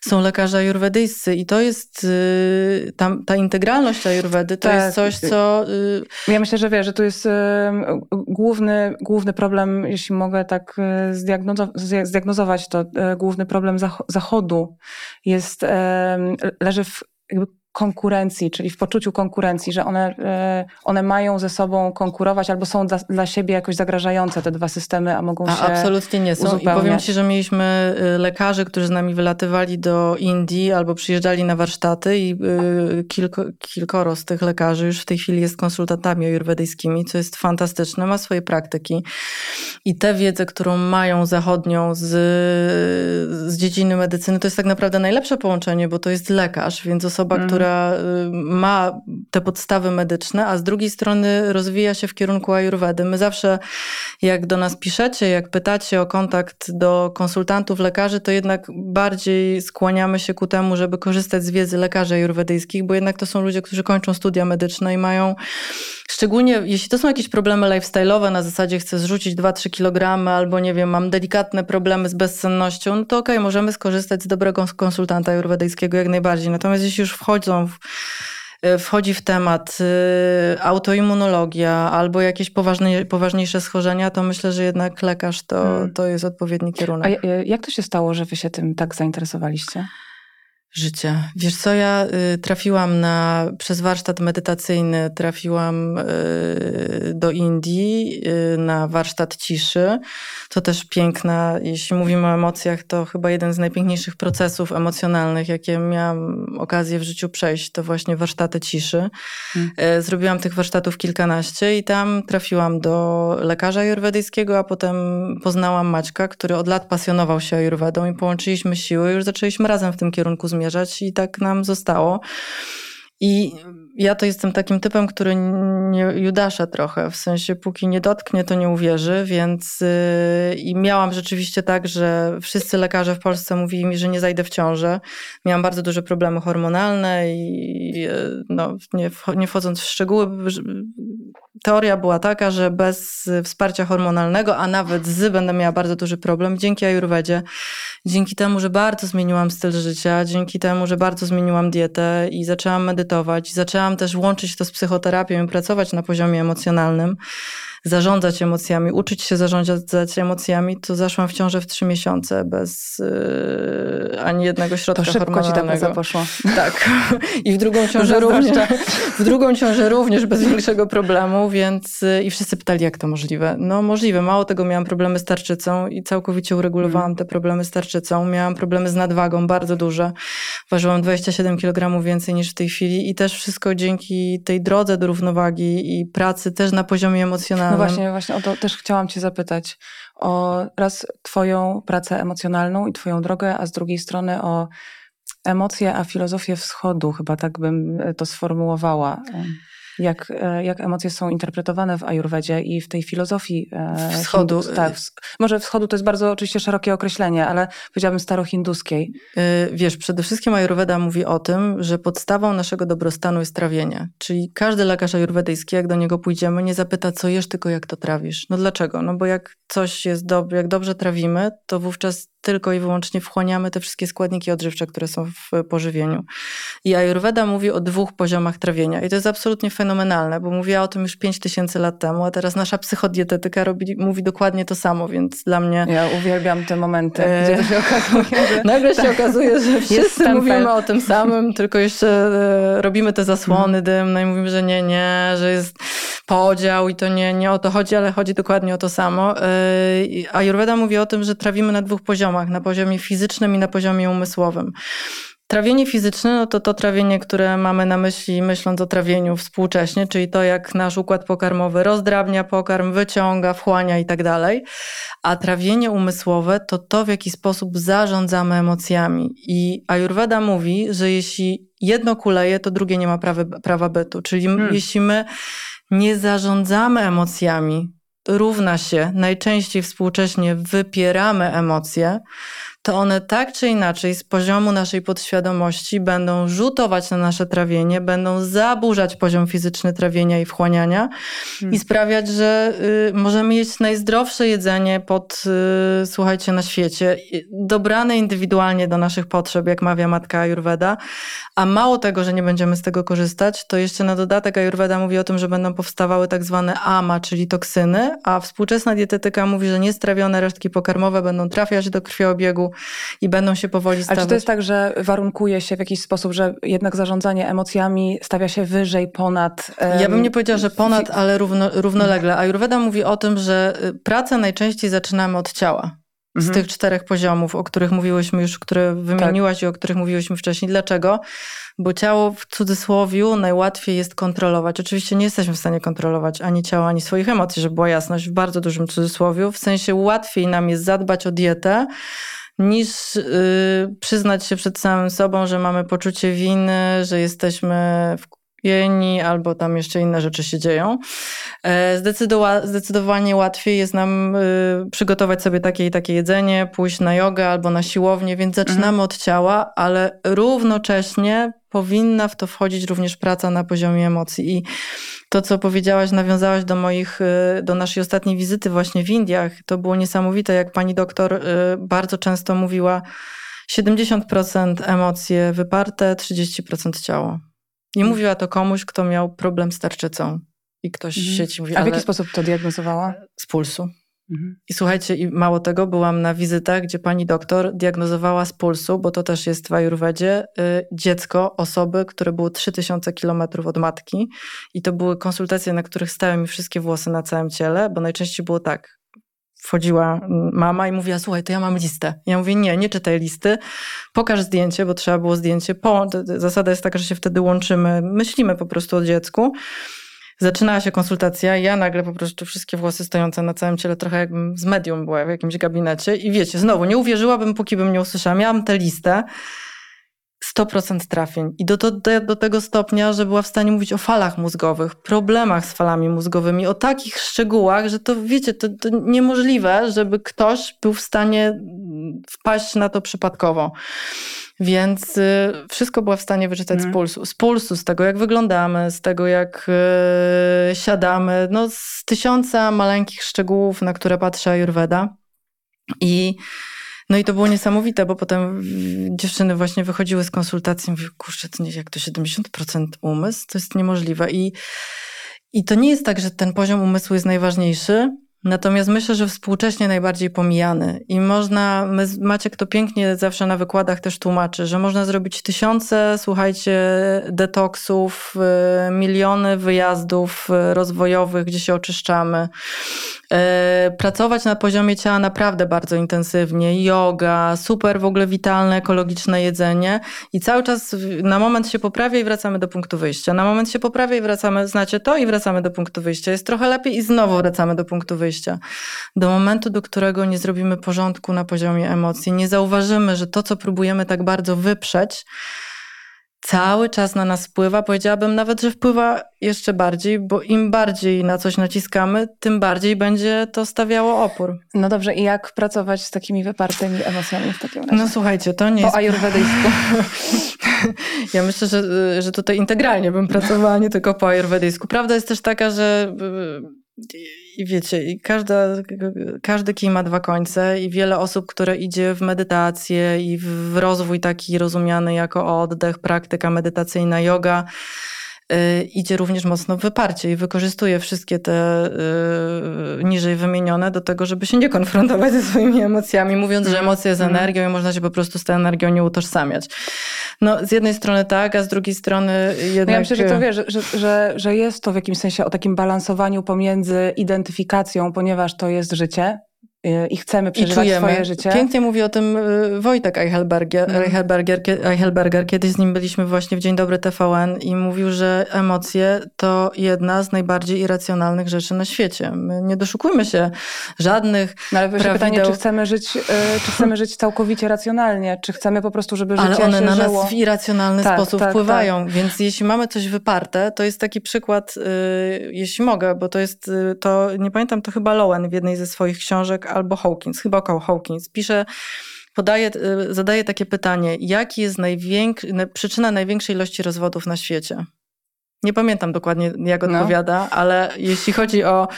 są lekarze ajurwedyjscy i to jest y, tam, ta integralność ajurwedyjska To tak. jest coś, co... Y, ja myślę, że wiesz, że tu jest główny, główny problem, jeśli mogę tak y, zdiagnozować to, y, główny problem zachodu jest, leży w jakby konkurencji, czyli w poczuciu konkurencji, że one, e, one mają ze sobą konkurować albo są dla, dla siebie jakoś zagrażające te dwa systemy, a mogą a się Absolutnie nie są. Uzupełniać. I powiem Ci, że mieliśmy y, lekarzy, którzy z nami wylatywali do Indii albo przyjeżdżali na warsztaty i y, kilko, kilkoro z tych lekarzy już w tej chwili jest konsultantami ajurwedyjskimi, co jest fantastyczne, ma swoje praktyki. I tę wiedzę, którą mają zachodnią z, z dziedziny medycyny, to jest tak naprawdę najlepsze połączenie, bo to jest lekarz, więc osoba, mm. Która y, ma te podstawy medyczne, a z drugiej strony rozwija się w kierunku ayurvedy. My zawsze, jak do nas piszecie, jak pytacie o kontakt do konsultantów, lekarzy, to jednak bardziej skłaniamy się ku temu, żeby korzystać z wiedzy lekarzy ayurwedyjskich, bo jednak to są ludzie, którzy kończą studia medyczne i mają Szczególnie jeśli to są jakieś problemy lifestyle'owe, na zasadzie chcę zrzucić 2-3 kg, albo nie wiem, mam delikatne problemy z bezsennością, no to okej, okay, możemy skorzystać z dobrego konsultanta ajurwedyjskiego jak najbardziej. Natomiast jeśli już wchodzą w e, wchodzi w temat y, autoimmunologia albo jakieś poważne, poważniejsze schorzenia, to myślę, że jednak lekarz to, hmm. to jest odpowiedni kierunek. A jak to się stało, że wy się tym tak zainteresowaliście? Życia. Wiesz co, ja y, trafiłam na, przez warsztat medytacyjny, trafiłam y, do Indii y, na warsztat ciszy. To też piękna, jeśli mówimy o emocjach, to chyba jeden z najpiękniejszych procesów emocjonalnych, jakie miałam okazję w życiu przejść, to właśnie warsztaty ciszy. Hmm. Zrobiłam tych warsztatów kilkanaście i tam trafiłam do lekarza ajurwedyjskiego, a potem poznałam Maćka, który od lat pasjonował się ajurwedą i połączyliśmy siły, już zaczęliśmy razem w tym kierunku zmierzać zamierzać i tak nam zostało. I ja to jestem takim typem, który nie Judasza trochę, w sensie póki nie dotknie, to nie uwierzy, więc yy, i miałam rzeczywiście tak, że wszyscy lekarze w Polsce mówili mi, że nie zajdę w ciążę. Miałam bardzo duże problemy hormonalne i yy, no, nie, nie wchodząc w szczegóły, teoria była taka, że bez wsparcia hormonalnego, a nawet z będę miała bardzo duży problem. Dzięki Ayurvedzie, dzięki temu, że bardzo zmieniłam styl życia, dzięki temu, że bardzo zmieniłam dietę i zaczęłam medytować, zaczęłam też łączyć to z psychoterapią i pracować na poziomie emocjonalnym zarządzać emocjami, uczyć się zarządzać emocjami, to zaszłam w ciążę w trzy miesiące bez yy, ani jednego środka to szybko ci ta poszło. Tak. I w drugą ciążę również. W drugą ciążę również bez większego problemu, więc yy, i wszyscy pytali, jak to możliwe. No możliwe. Mało tego, miałam problemy z tarczycą i całkowicie uregulowałam mm. te problemy z tarczycą. Miałam problemy z nadwagą, bardzo duże. Ważyłam 27 kg więcej niż w tej chwili i też wszystko dzięki tej drodze do równowagi i pracy też na poziomie emocjonalnym no właśnie, właśnie o to też chciałam Cię zapytać. O raz Twoją pracę emocjonalną i Twoją drogę, a z drugiej strony o emocje, a filozofię wschodu, chyba tak bym to sformułowała jak, e, jak emocje są interpretowane w ajurwedzie i w tej filozofii e, wschodu. Hindus, tak, może wschodu to jest bardzo oczywiście szerokie określenie, ale powiedziałabym starohinduskiej. E, wiesz, przede wszystkim ajurweda mówi o tym, że podstawą naszego dobrostanu jest trawienie. Czyli każdy lekarz ajurwedyjski, jak do niego pójdziemy, nie zapyta, co jesz, tylko jak to trawisz. No dlaczego? No bo jak coś jest dobre, jak dobrze trawimy, to wówczas tylko i wyłącznie wchłaniamy te wszystkie składniki odżywcze, które są w pożywieniu. I Ayurveda mówi o dwóch poziomach trawienia. I to jest absolutnie fenomenalne, bo mówiła o tym już 5000 lat temu, a teraz nasza psychodietetyka robi, mówi dokładnie to samo, więc dla mnie... Ja uwielbiam te momenty, e... gdzie się okazuje, że... Nagle się tak. okazuje, że wszyscy mówimy o tym samym, tylko jeszcze e, robimy te zasłony mhm. dymne i mówimy, że nie, nie, że jest podział i to nie, nie o to chodzi, ale chodzi dokładnie o to samo. E, Ayurveda mówi o tym, że trawimy na dwóch poziomach, na poziomie fizycznym i na poziomie umysłowym. Trawienie fizyczne no to to trawienie, które mamy na myśli myśląc o trawieniu współcześnie, czyli to jak nasz układ pokarmowy rozdrabnia pokarm, wyciąga, wchłania i tak dalej. A trawienie umysłowe to to, w jaki sposób zarządzamy emocjami. I Ayurveda mówi, że jeśli jedno kuleje, to drugie nie ma prawa, prawa bytu. Czyli hmm. jeśli my nie zarządzamy emocjami, równa się najczęściej współcześnie wypieramy emocje, to one tak czy inaczej z poziomu naszej podświadomości będą rzutować na nasze trawienie, będą zaburzać poziom fizyczny trawienia i wchłaniania hmm. i sprawiać, że y, możemy jeść najzdrowsze jedzenie pod, y, słuchajcie, na świecie, dobrane indywidualnie do naszych potrzeb, jak mawia matka Ayurveda, a mało tego, że nie będziemy z tego korzystać, to jeszcze na dodatek Ayurveda mówi o tym, że będą powstawały tak zwane AMA, czyli toksyny, a współczesna dietetyka mówi, że niestrawione resztki pokarmowe będą trafiać do krwiobiegu i będą się powoli stawać. A czy to jest tak, że warunkuje się w jakiś sposób, że jednak zarządzanie emocjami stawia się wyżej ponad... Um, ja bym nie powiedziała, że ponad, ale równo, równolegle. Ayurveda mówi o tym, że y, pracę najczęściej zaczynamy od ciała z mhm. tych czterech poziomów, o których mówiłyśmy już, które wymieniłaś tak. i o których mówiłyśmy wcześniej. Dlaczego? Bo ciało w cudzysłowiu najłatwiej jest kontrolować. Oczywiście nie jesteśmy w stanie kontrolować ani ciała, ani swoich emocji, żeby była jasność, w bardzo dużym cudzysłowiu. W sensie łatwiej nam jest zadbać o dietę, niż yy, przyznać się przed samym sobą, że mamy poczucie winy, że jesteśmy w jeni albo tam jeszcze inne rzeczy się dzieją. E, zdecydowanie łatwiej jest nam y, przygotować sobie takie i takie jedzenie, pójść na jogę albo na siłownię, więc zaczynamy mhm. od ciała, ale równocześnie powinna w to wchodzić również praca na poziomie emocji. I to, co powiedziałaś, nawiązałaś do moich, y, do naszej ostatniej wizyty właśnie w Indiach. To było niesamowite, jak pani doktor y, bardzo często mówiła 70% emocje wyparte, 30% ciało. Nie mhm. mówiła to komuś, kto miał problem z tarczycą. I ktoś mhm. sieci mówi, A w jaki sposób to diagnozowała? Z pulsu. Mhm. I słuchajcie, i mało tego, byłam na wizytach, gdzie pani doktor diagnozowała z pulsu, bo to też jest w Ajurwedzie, y, dziecko osoby, które było 3000 kilometrów od matki. I to były konsultacje, na których stały mi wszystkie włosy na całym ciele, bo najczęściej było tak. Wchodziła mama i mówiła, słuchaj, to ja mam listę. Ja mówię, nie, nie czytaj listy, pokaż zdjęcie, bo trzeba było zdjęcie. Po, zasada jest taka, że się wtedy łączymy, myślimy po prostu o dziecku. Zaczynała się konsultacja, ja nagle po prostu wszystkie włosy stojące na całym ciele, trochę jakbym z medium była w jakimś gabinecie. I wiecie, znowu, nie uwierzyłabym, póki bym nie usłyszała. Miałam tę listę. 100% trafień. I do, do, do tego stopnia, że była w stanie mówić o falach mózgowych, problemach z falami mózgowymi, o takich szczegółach, że to wiecie, to, to niemożliwe, żeby ktoś był w stanie wpaść na to przypadkowo. Więc y, wszystko była w stanie wyczytać mm. z pulsu. Z pulsu, z tego jak wyglądamy, z tego jak y, siadamy, no z tysiąca maleńkich szczegółów, na które patrzy Ayurveda. I no i to było niesamowite, bo potem dziewczyny właśnie wychodziły z konsultacji i mówiły, kurczę, to nie, jak to 70% umysł? To jest niemożliwe. I, I to nie jest tak, że ten poziom umysłu jest najważniejszy, Natomiast myślę, że współcześnie najbardziej pomijany. I można, my, Maciek to pięknie zawsze na wykładach też tłumaczy, że można zrobić tysiące, słuchajcie, detoksów, y, miliony wyjazdów y, rozwojowych, gdzie się oczyszczamy, y, pracować na poziomie ciała naprawdę bardzo intensywnie, yoga, super w ogóle witalne, ekologiczne jedzenie. I cały czas na moment się poprawia i wracamy do punktu wyjścia, na moment się poprawia i wracamy, znacie to? I wracamy do punktu wyjścia, jest trochę lepiej i znowu wracamy do punktu wyjścia wyjścia. Do momentu, do którego nie zrobimy porządku na poziomie emocji, nie zauważymy, że to, co próbujemy tak bardzo wyprzeć, cały czas na nas wpływa. Powiedziałabym nawet, że wpływa jeszcze bardziej, bo im bardziej na coś naciskamy, tym bardziej będzie to stawiało opór. No dobrze, i jak pracować z takimi wypartymi emocjami w takim razie? No słuchajcie, to nie po jest... Po ajurwedyjsku. ja myślę, że, że tutaj integralnie bym pracowała, nie tylko po ajurwedyjsku. Prawda jest też taka, że i wiecie, i każda, każdy kij ma dwa końce i wiele osób, które idzie w medytację i w rozwój taki rozumiany jako oddech, praktyka medytacyjna, yoga, idzie również mocno w wyparcie i wykorzystuje wszystkie te y, niżej wymienione do tego, żeby się nie konfrontować ze swoimi emocjami, mówiąc, że mhm. emocje jest mhm. energią i można się po prostu z tą energią nie utożsamiać. No, z jednej strony tak, a z drugiej strony jednak... No ja myślę, że to wiesz, że, że, że jest to w jakimś sensie o takim balansowaniu pomiędzy identyfikacją, ponieważ to jest życie, i chcemy przeżywać I swoje życie. Pięknie mówi o tym y, Wojtek Eichelberger, mm. Eichelberger, Eichelberger. Kiedyś z nim byliśmy właśnie w Dzień Dobry TVN i mówił, że emocje to jedna z najbardziej irracjonalnych rzeczy na świecie. My nie doszukujmy się żadnych No ale prawideł... pytanie, czy chcemy, żyć, y, czy chcemy żyć całkowicie racjonalnie, czy chcemy po prostu, żeby życie Ale one się na żyło... nas w irracjonalny tak, sposób tak, wpływają, tak. więc jeśli mamy coś wyparte, to jest taki przykład, y, jeśli mogę, bo to jest, to nie pamiętam, to chyba Lowen w jednej ze swoich książek albo Hawkins, chyba około Hawkins, pisze, podaje, y, zadaje takie pytanie, jaki jest przyczyna największej ilości rozwodów na świecie? Nie pamiętam dokładnie, jak no. odpowiada, ale jeśli chodzi o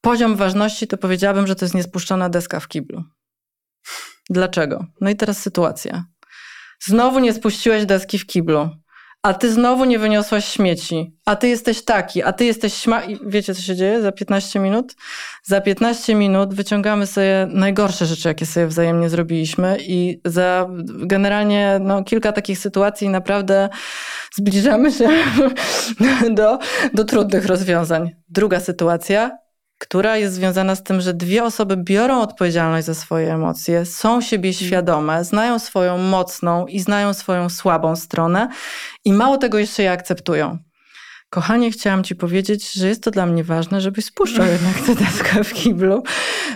poziom ważności, to powiedziałabym, że to jest niespuszczona deska w kiblu. Dlaczego? No i teraz sytuacja. Znowu nie spuściłeś deski w kiblu a ty znowu nie wyniosłaś śmieci, a ty jesteś taki, a ty jesteś śma... I wiecie, co się dzieje za 15 minut? Za 15 minut wyciągamy sobie najgorsze rzeczy, jakie sobie wzajemnie zrobiliśmy i za generalnie no, kilka takich sytuacji naprawdę zbliżamy się do, do trudnych rozwiązań. Druga sytuacja, która jest związana z tym, że dwie osoby biorą odpowiedzialność za swoje emocje, są siebie mhm. świadome, znają swoją mocną i znają swoją słabą stronę i mało tego jeszcze je akceptują. Kochanie, chciałam ci powiedzieć, że jest to dla mnie ważne, żebyś spuszczał jednak tę deskę w kiblu.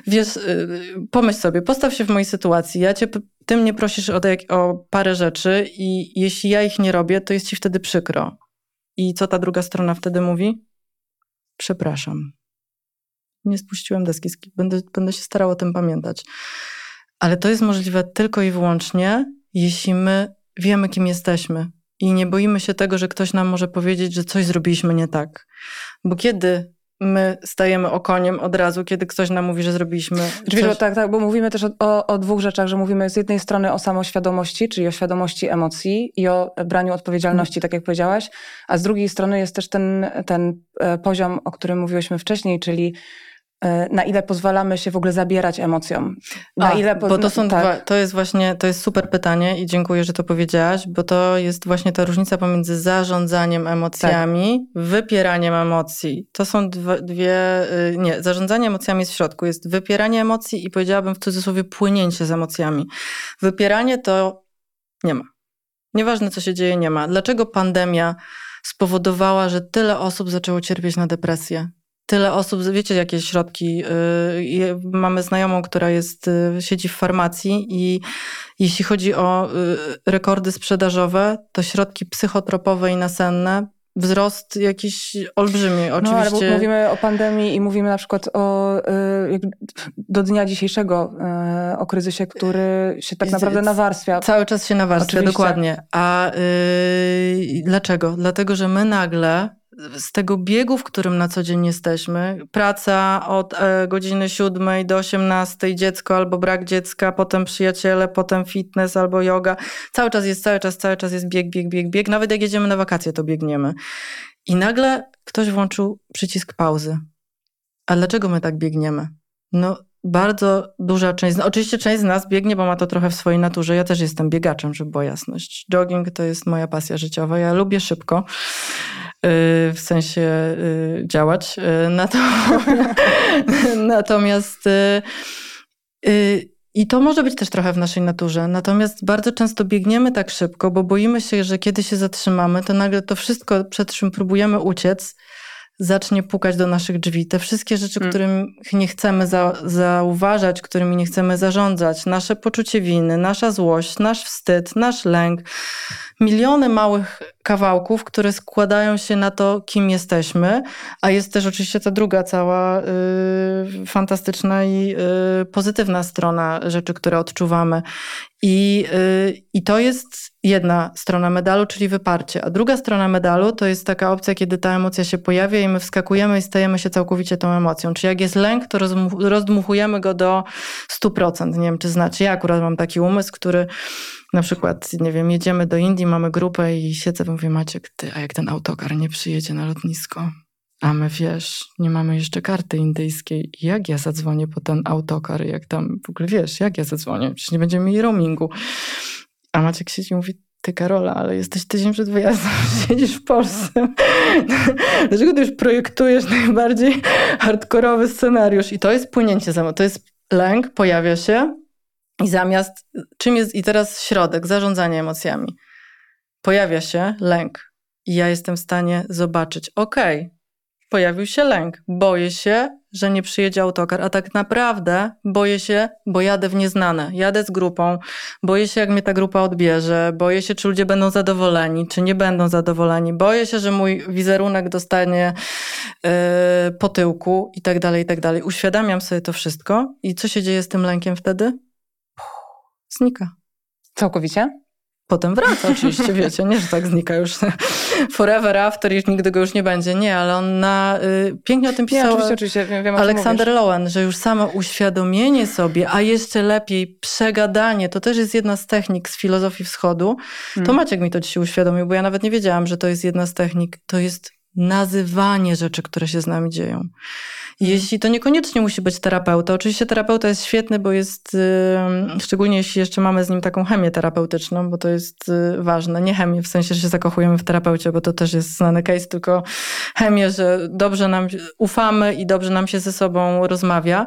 Wiesz, y, pomyśl sobie, postaw się w mojej sytuacji. Ja cię, ty mnie prosisz o, o parę rzeczy i jeśli ja ich nie robię, to jest ci wtedy przykro. I co ta druga strona wtedy mówi? Przepraszam nie spuściłem deski, będę, będę się starał o tym pamiętać. Ale to jest możliwe tylko i wyłącznie, jeśli my wiemy, kim jesteśmy i nie boimy się tego, że ktoś nam może powiedzieć, że coś zrobiliśmy nie tak. Bo kiedy my stajemy okoniem od razu, kiedy ktoś nam mówi, że zrobiliśmy. Coś... tak, tak, bo mówimy też o, o, o, dwóch rzeczach, że mówimy z jednej strony o samoświadomości, czyli o świadomości emocji i o braniu odpowiedzialności, tak jak powiedziałaś, a z drugiej strony jest też ten, ten e, poziom, o którym mówiłyśmy wcześniej, czyli na ile pozwalamy się w ogóle zabierać emocjom. Na A, ile po... Bo to są tak. dwa, to jest właśnie, to jest super pytanie i dziękuję, że to powiedziałaś, bo to jest właśnie ta różnica pomiędzy zarządzaniem emocjami, tak. wypieraniem emocji. To są dwa, dwie, y, nie, zarządzanie emocjami jest w środku, jest wypieranie emocji i powiedziałabym w cudzysłowie płynięcie z emocjami. Wypieranie to nie ma. Nieważne, co się dzieje, nie ma. Dlaczego pandemia spowodowała, że tyle osób zaczęło cierpieć na depresję? Tyle osób, wiecie jakie środki, yy, mamy znajomą, która jest, yy, siedzi w farmacji i jeśli chodzi o yy, rekordy sprzedażowe, to środki psychotropowe i nasenne wzrost jakiś olbrzymi. Oczywiście. No, ale mówimy o pandemii i mówimy na przykład o y, do dnia dzisiejszego y, o kryzysie, który się tak naprawdę nawarstwia. Cały czas się nawarstwia, Oczywiście. dokładnie. A y, dlaczego? Dlatego, że my nagle z tego biegu, w którym na co dzień jesteśmy, praca od e, godziny 7 do 18, dziecko albo brak dziecka, potem przyjaciele, potem fitness albo yoga. Cały czas jest, cały czas, cały czas jest bieg, bieg, bieg, bieg. Nawet jak jedziemy na wakacje, to biegniemy. I nagle ktoś włączył przycisk pauzy. A dlaczego my tak biegniemy? No, bardzo duża część, no oczywiście część z nas biegnie, bo ma to trochę w swojej naturze. Ja też jestem biegaczem, żeby była jasność. Jogging to jest moja pasja życiowa. Ja lubię szybko w sensie y, działać. Y, natomiast y, i to może być też trochę w naszej naturze. Natomiast bardzo często biegniemy tak szybko, bo boimy się, że kiedy się zatrzymamy, to nagle to wszystko, przed czym próbujemy uciec, zacznie pukać do naszych drzwi. Te wszystkie rzeczy, hmm. których nie chcemy za, zauważać, którymi nie chcemy zarządzać, nasze poczucie winy, nasza złość, nasz wstyd, nasz lęk, miliony małych kawałków, które składają się na to, kim jesteśmy, a jest też oczywiście ta druga cała y, fantastyczna i y, pozytywna strona rzeczy, które odczuwamy. I, y, I to jest jedna strona medalu, czyli wyparcie. A druga strona medalu to jest taka opcja, kiedy ta emocja się pojawia i my wskakujemy i stajemy się całkowicie tą emocją. Czyli jak jest lęk, to rozdmuchujemy go do 100%. Nie wiem, czy znaczy. Ja akurat mam taki umysł, który na przykład, nie wiem, jedziemy do Indii, mamy grupę i siedzę mówię, Maciek, ty, a jak ten autokar nie przyjedzie na lotnisko? A my, wiesz, nie mamy jeszcze karty indyjskiej. Jak ja zadzwonię po ten autokar? Jak tam, w ogóle wiesz, jak ja zadzwonię? Przecież nie będziemy mieli roamingu. A Maciek siedzi i mówi, ty Karola, ale jesteś tydzień przed wyjazdem, siedzisz w Polsce. Dlaczego ty już projektujesz najbardziej hardkorowy scenariusz? I to jest płynięcie za to jest lęk, pojawia się, i zamiast, czym jest, i teraz środek, zarządzanie emocjami. Pojawia się lęk. I ja jestem w stanie zobaczyć, okej, pojawił się lęk. Boję się, że nie przyjedzie autokar, a tak naprawdę boję się, bo jadę w nieznane. Jadę z grupą, boję się, jak mnie ta grupa odbierze, boję się, czy ludzie będą zadowoleni, czy nie będą zadowoleni, boję się, że mój wizerunek dostanie yy, po tyłku i tak dalej, i tak dalej. Uświadamiam sobie to wszystko i co się dzieje z tym lękiem wtedy? Znika. Całkowicie? Potem wraca oczywiście, wiecie, nie, że tak znika już forever after i nigdy go już nie będzie. Nie, ale on na, y, pięknie o tym pisał oczywiście, oczywiście, wiem, wiem, Aleksander Lowen, że już samo uświadomienie sobie, a jeszcze lepiej przegadanie, to też jest jedna z technik z filozofii wschodu. Hmm. To Maciek mi to dzisiaj uświadomił, bo ja nawet nie wiedziałam, że to jest jedna z technik. To jest nazywanie rzeczy, które się z nami dzieją. Jeśli to niekoniecznie musi być terapeuta. Oczywiście terapeuta jest świetny, bo jest, yy, szczególnie jeśli jeszcze mamy z nim taką chemię terapeutyczną, bo to jest yy, ważne. Nie chemię w sensie, że się zakochujemy w terapeucie, bo to też jest znany case, tylko chemię, że dobrze nam ufamy i dobrze nam się ze sobą rozmawia.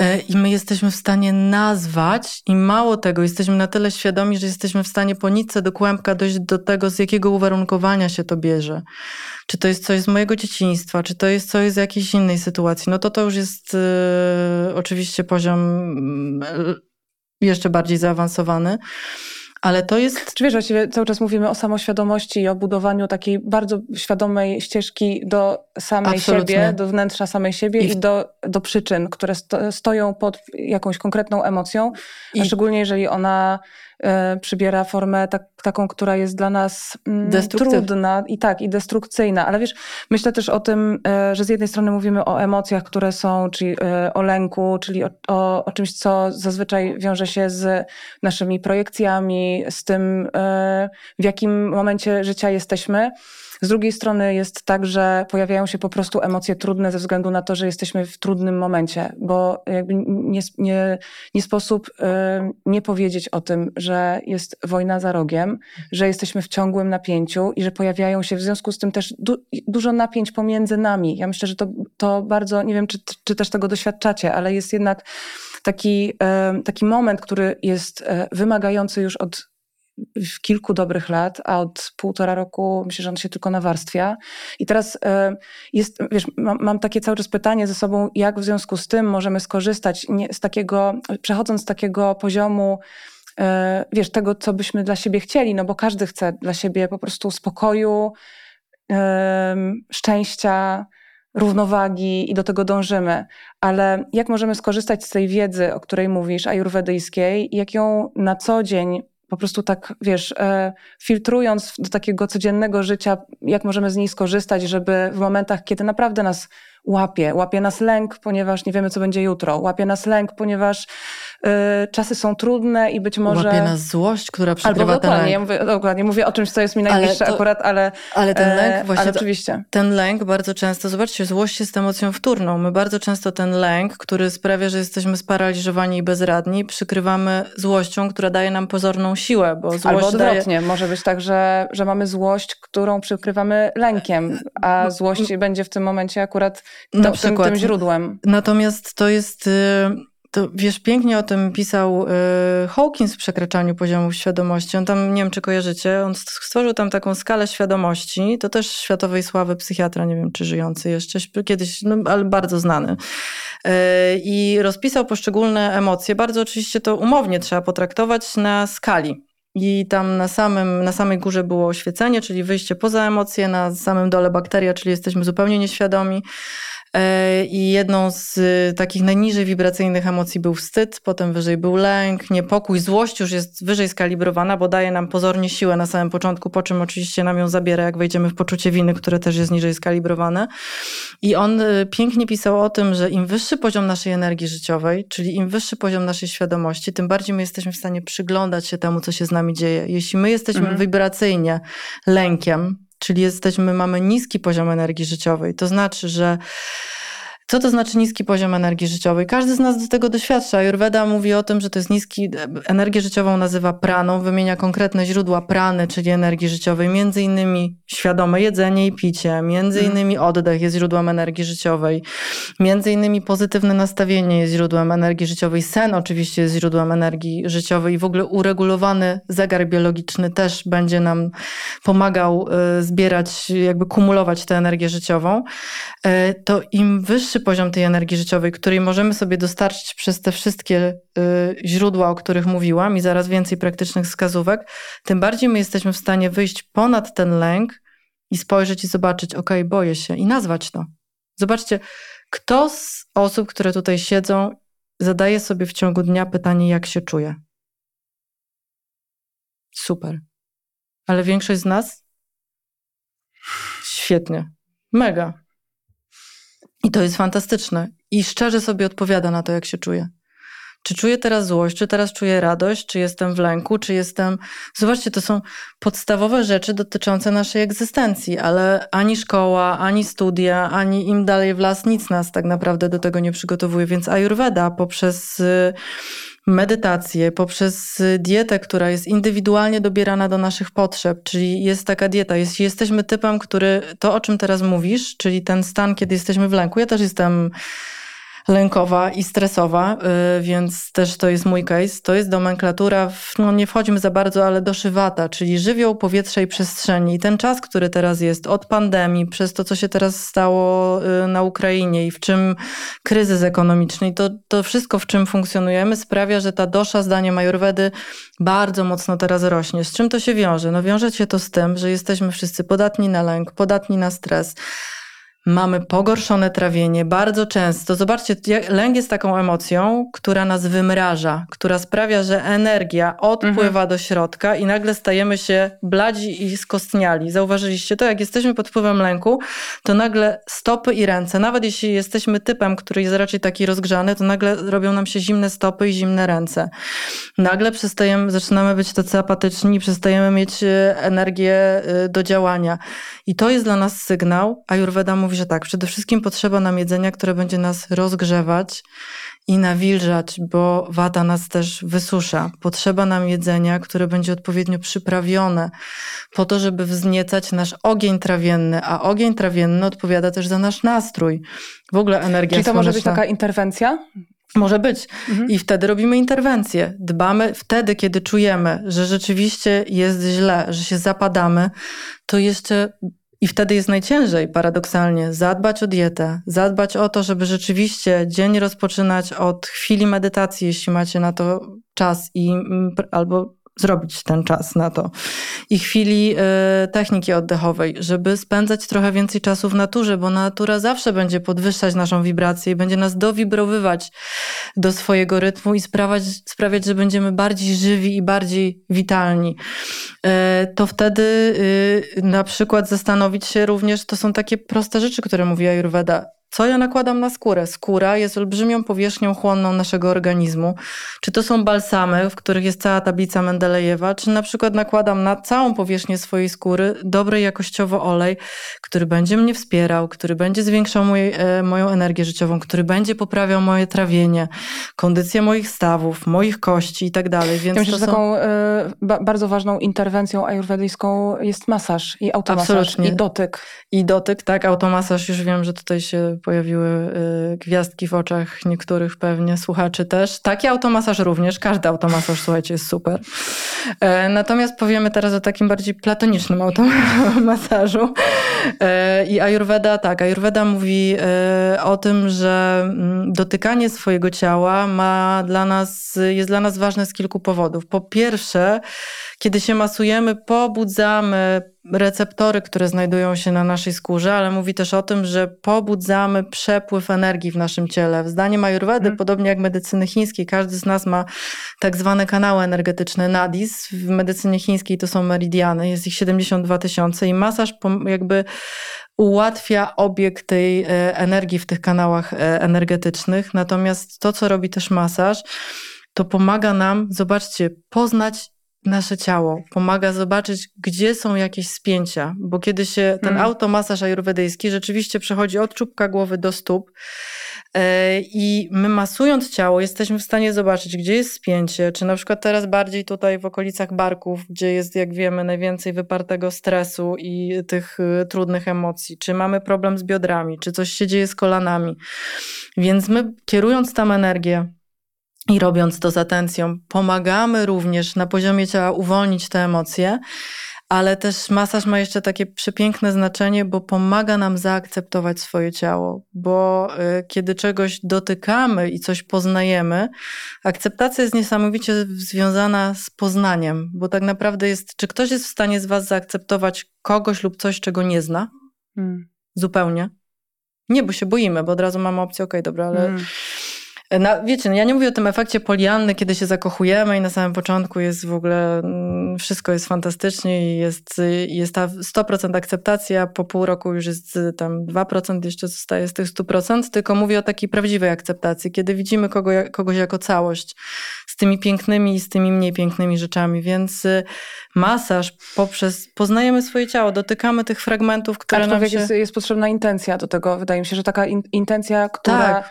E, I my jesteśmy w stanie nazwać, i mało tego, jesteśmy na tyle świadomi, że jesteśmy w stanie po nitce do kłębka dojść do tego, z jakiego uwarunkowania się to bierze. Czy to jest coś z mojego dzieciństwa, czy to jest coś z jakiejś innej sytuacji. No to to już jest y, oczywiście poziom y, jeszcze bardziej zaawansowany. Ale to jest... Czy wiesz, właściwie cały czas mówimy o samoświadomości i o budowaniu takiej bardzo świadomej ścieżki do samej Absolutnie. siebie, do wnętrza samej siebie i, i do, do przyczyn, które sto, stoją pod jakąś konkretną emocją, I... a szczególnie jeżeli ona przybiera formę tak, taką, która jest dla nas mm, trudna i tak, i destrukcyjna. Ale wiesz, myślę też o tym, e, że z jednej strony mówimy o emocjach, które są, czyli e, o lęku, czyli o, o, o czymś, co zazwyczaj wiąże się z naszymi projekcjami, z tym, e, w jakim momencie życia jesteśmy. Z drugiej strony jest tak, że pojawiają się po prostu emocje trudne ze względu na to, że jesteśmy w trudnym momencie, bo jakby nie, nie, nie sposób y, nie powiedzieć o tym, że jest wojna za rogiem, że jesteśmy w ciągłym napięciu i że pojawiają się w związku z tym też du dużo napięć pomiędzy nami. Ja myślę, że to, to bardzo, nie wiem, czy, czy też tego doświadczacie, ale jest jednak taki, y, taki moment, który jest y, wymagający już od kilku dobrych lat, a od półtora roku myślę, że on się tylko nawarstwia. I teraz e, jest, wiesz, mam, mam, takie cały czas pytanie ze sobą, jak w związku z tym możemy skorzystać z takiego, przechodząc z takiego poziomu, e, wiesz, tego, co byśmy dla siebie chcieli, no bo każdy chce dla siebie po prostu spokoju, szczęścia, równowagi i do tego dążymy. Ale jak możemy skorzystać z tej wiedzy, o której mówisz, ajurwedyjskiej, jak ją na co dzień po prostu tak, wiesz, e, filtrując do takiego codziennego życia, jak możemy z niej skorzystać, żeby w momentach, kiedy naprawdę nas łapie. Łapie nas lęk, ponieważ nie wiemy, co będzie jutro. Łapie nas lęk, ponieważ y, czasy są trudne i być może... Łapie nas złość, która przykrywa Albo dokładnie, ja mówię, dokładnie, mówię o czymś, co jest mi najbliższe to, akurat, ale... Ale ten lęk e, właśnie... Ale oczywiście. Ten lęk bardzo często, zobaczcie, złość jest emocją wtórną. My bardzo często ten lęk, który sprawia, że jesteśmy sparaliżowani i bezradni, przykrywamy złością, która daje nam pozorną siłę, bo złość Albo odwrotnie, daje... może być tak, że, że mamy złość, którą przykrywamy lękiem, a złość będzie w tym momencie akurat na przykład. Tym, tym źródłem. Natomiast to jest... Y, to wiesz, pięknie o tym pisał y, Hawkins w przekraczaniu poziomów świadomości. On tam, nie wiem czy kojarzycie, on stworzył tam taką skalę świadomości. To też światowej sławy psychiatra, nie wiem czy żyjący jeszcze, kiedyś, no, ale bardzo znany. Y, I rozpisał poszczególne emocje. Bardzo oczywiście to umownie trzeba potraktować na skali. I tam na, samym, na samej górze było oświecenie, czyli wyjście poza emocje, na samym dole bakteria, czyli jesteśmy zupełnie nieświadomi. E, I jedną z y, takich najniżej wibracyjnych emocji był wstyd, potem wyżej był lęk, niepokój, złość już jest wyżej skalibrowana, bo daje nam pozornie siłę na samym początku, po czym oczywiście nam ją zabiera, jak wejdziemy w poczucie winy, które też jest niżej skalibrowane. I on y, pięknie pisał o tym, że im wyższy poziom naszej energii życiowej, czyli im wyższy poziom naszej świadomości, tym bardziej my jesteśmy w stanie przyglądać się temu, co się z nami dzieje. Jeśli my jesteśmy mhm. wibracyjnie lękiem, czyli jesteśmy, mamy niski poziom energii życiowej. To znaczy, że co to znaczy niski poziom energii życiowej? Każdy z nas do tego doświadcza. Ayurveda mówi o tym, że to jest niski, energię życiową nazywa praną, wymienia konkretne źródła prany, czyli energii życiowej, między innymi świadome jedzenie i picie, między mhm. innymi oddech jest źródłem energii życiowej, między innymi pozytywne nastawienie jest źródłem energii życiowej, sen oczywiście jest źródłem energii życiowej i w ogóle uregulowany zegar biologiczny też będzie nam pomagał y, zbierać, jakby kumulować tę energię życiową. Y, to im wyższy wyższy poziom tej energii życiowej, której możemy sobie dostarczyć przez te wszystkie y, źródła, o których mówiłam i zaraz więcej praktycznych wskazówek, tym bardziej my jesteśmy w stanie wyjść ponad ten lęk i spojrzeć i zobaczyć, ok, boję się i nazwać to. Zobaczcie, kto z osób, które tutaj siedzą, zadaje sobie w ciągu dnia pytanie, jak się czuje. Super. Ale większość z nas? Świetnie. Mega. I to jest fantastyczne. I szczerze sobie odpowiada na to, jak się czuje. Czy czuję teraz złość, czy teraz czuję radość, czy jestem w lęku, czy jestem. Zobaczcie, to są podstawowe rzeczy dotyczące naszej egzystencji, ale ani szkoła, ani studia, ani im dalej w las, nic nas tak naprawdę do tego nie przygotowuje. Więc Ayurveda poprzez y, medytację, poprzez dietę, która jest indywidualnie dobierana do naszych potrzeb, czyli jest taka dieta. Jeśli jesteśmy typem, który to, o czym teraz mówisz, czyli ten stan, kiedy jesteśmy w lęku, ja też jestem lękowa i stresowa, y, więc też to jest mój case. To jest nomenklatura, w, no nie wchodzimy za bardzo, ale doszywata, czyli żywioł powietrza i przestrzeni. I ten czas, który teraz jest od pandemii, przez to, co się teraz stało y, na Ukrainie i w czym kryzys ekonomiczny, to, to wszystko, w czym funkcjonujemy, sprawia, że ta dosza, zdaniem Ayurvedy, bardzo mocno teraz rośnie. Z czym to się wiąże? No wiąże się to z tym, że jesteśmy wszyscy podatni na lęk, podatni na stres, Mamy pogorszone trawienie bardzo często. Zobaczcie, lęk jest taką emocją, która nas wymraża, która sprawia, że energia odpływa mhm. do środka i nagle stajemy się bladzi i skostniali. Zauważyliście to? Jak jesteśmy pod wpływem lęku, to nagle stopy i ręce, nawet jeśli jesteśmy typem, który jest raczej taki rozgrzany, to nagle robią nam się zimne stopy i zimne ręce. Nagle przestajemy, zaczynamy być tacy apatyczni, przestajemy mieć e, energię e, do działania. I to jest dla nas sygnał. Ayurveda mówi, że tak, przede wszystkim potrzeba nam jedzenia, które będzie nas rozgrzewać i nawilżać, bo wada nas też wysusza. Potrzeba nam jedzenia, które będzie odpowiednio przyprawione, po to, żeby wzniecać nasz ogień trawienny, a ogień trawienny odpowiada też za nasz nastrój. W ogóle energia Czyli to może być taka interwencja? Może być. Mhm. I wtedy robimy interwencję. Dbamy wtedy, kiedy czujemy, że rzeczywiście jest źle, że się zapadamy, to jeszcze i wtedy jest najciężej, paradoksalnie, zadbać o dietę, zadbać o to, żeby rzeczywiście dzień rozpoczynać od chwili medytacji, jeśli macie na to czas i albo zrobić ten czas na to. I chwili y, techniki oddechowej, żeby spędzać trochę więcej czasu w naturze, bo natura zawsze będzie podwyższać naszą wibrację i będzie nas dowibrowywać do swojego rytmu i sprawiać, sprawiać że będziemy bardziej żywi i bardziej witalni. Y, to wtedy y, na przykład zastanowić się również, to są takie proste rzeczy, które mówi Ayurveda, co ja nakładam na skórę? Skóra jest olbrzymią powierzchnią chłonną naszego organizmu. Czy to są balsamy, w których jest cała tablica Mendelejewa, czy na przykład nakładam na całą powierzchnię swojej skóry dobry jakościowo olej, który będzie mnie wspierał, który będzie zwiększał e, moją energię życiową, który będzie poprawiał moje trawienie, kondycję moich stawów, moich kości i tak dalej. Więc ja myślę, że taką y, ba bardzo ważną interwencją ajurwedyjską jest masaż i automasaż Absolutnie. i dotyk. I dotyk, tak, automasaż już wiem, że tutaj się pojawiły y, gwiazdki w oczach niektórych pewnie słuchaczy też. Taki automasaż również, każdy automasaż, słuchajcie, jest super. E, natomiast powiemy teraz o takim bardziej platonicznym automasażu. E, I Ayurveda, tak, Ayurveda mówi e, o tym, że mm, dotykanie swojego ciała ma dla nas, jest dla nas ważne z kilku powodów. Po pierwsze, kiedy się masujemy, pobudzamy receptory, które znajdują się na naszej skórze, ale mówi też o tym, że pobudzamy przepływ energii w naszym ciele. Zdaniem Ayurvedy, hmm. podobnie jak medycyny chińskiej, każdy z nas ma tak zwane kanały energetyczne nadis. W medycynie chińskiej to są meridiany, jest ich 72 tysiące i masaż jakby ułatwia obieg tej e, energii w tych kanałach e, energetycznych. Natomiast to, co robi też masaż, to pomaga nam, zobaczcie, poznać nasze ciało, pomaga zobaczyć, gdzie są jakieś spięcia, bo kiedy się ten hmm. automasaż ajurwedyjski rzeczywiście przechodzi od czubka głowy do stóp e, i my masując ciało jesteśmy w stanie zobaczyć, gdzie jest spięcie, czy na przykład teraz bardziej tutaj w okolicach barków, gdzie jest, jak wiemy, najwięcej wypartego stresu i tych y, trudnych emocji, czy mamy problem z biodrami, czy coś się dzieje z kolanami. Więc my kierując tam energię, i robiąc to z atencją, pomagamy również na poziomie ciała uwolnić te emocje, ale też masaż ma jeszcze takie przepiękne znaczenie, bo pomaga nam zaakceptować swoje ciało, bo y, kiedy czegoś dotykamy i coś poznajemy, akceptacja jest niesamowicie związana z poznaniem, bo tak naprawdę jest, czy ktoś jest w stanie z Was zaakceptować kogoś lub coś, czego nie zna? Hmm. Zupełnie. Nie, bo się boimy, bo od razu mamy opcję, okej, okay, dobra, ale. Hmm na, wiecie, no ja nie mówię o tym efekcie polianny, kiedy się zakochujemy i na samym początku jest w ogóle, mm, wszystko jest fantastycznie i jest, jest ta 100% akceptacja, po pół roku już jest tam 2% jeszcze zostaje z tych 100%, tylko mówię o takiej prawdziwej akceptacji, kiedy widzimy kogo, kogoś jako całość, z tymi pięknymi i z tymi mniej pięknymi rzeczami, więc y, masaż poprzez, poznajemy swoje ciało, dotykamy tych fragmentów, które Aczkolwiek nam się... jest, jest potrzebna intencja do tego, wydaje mi się, że taka in, intencja, która... Tak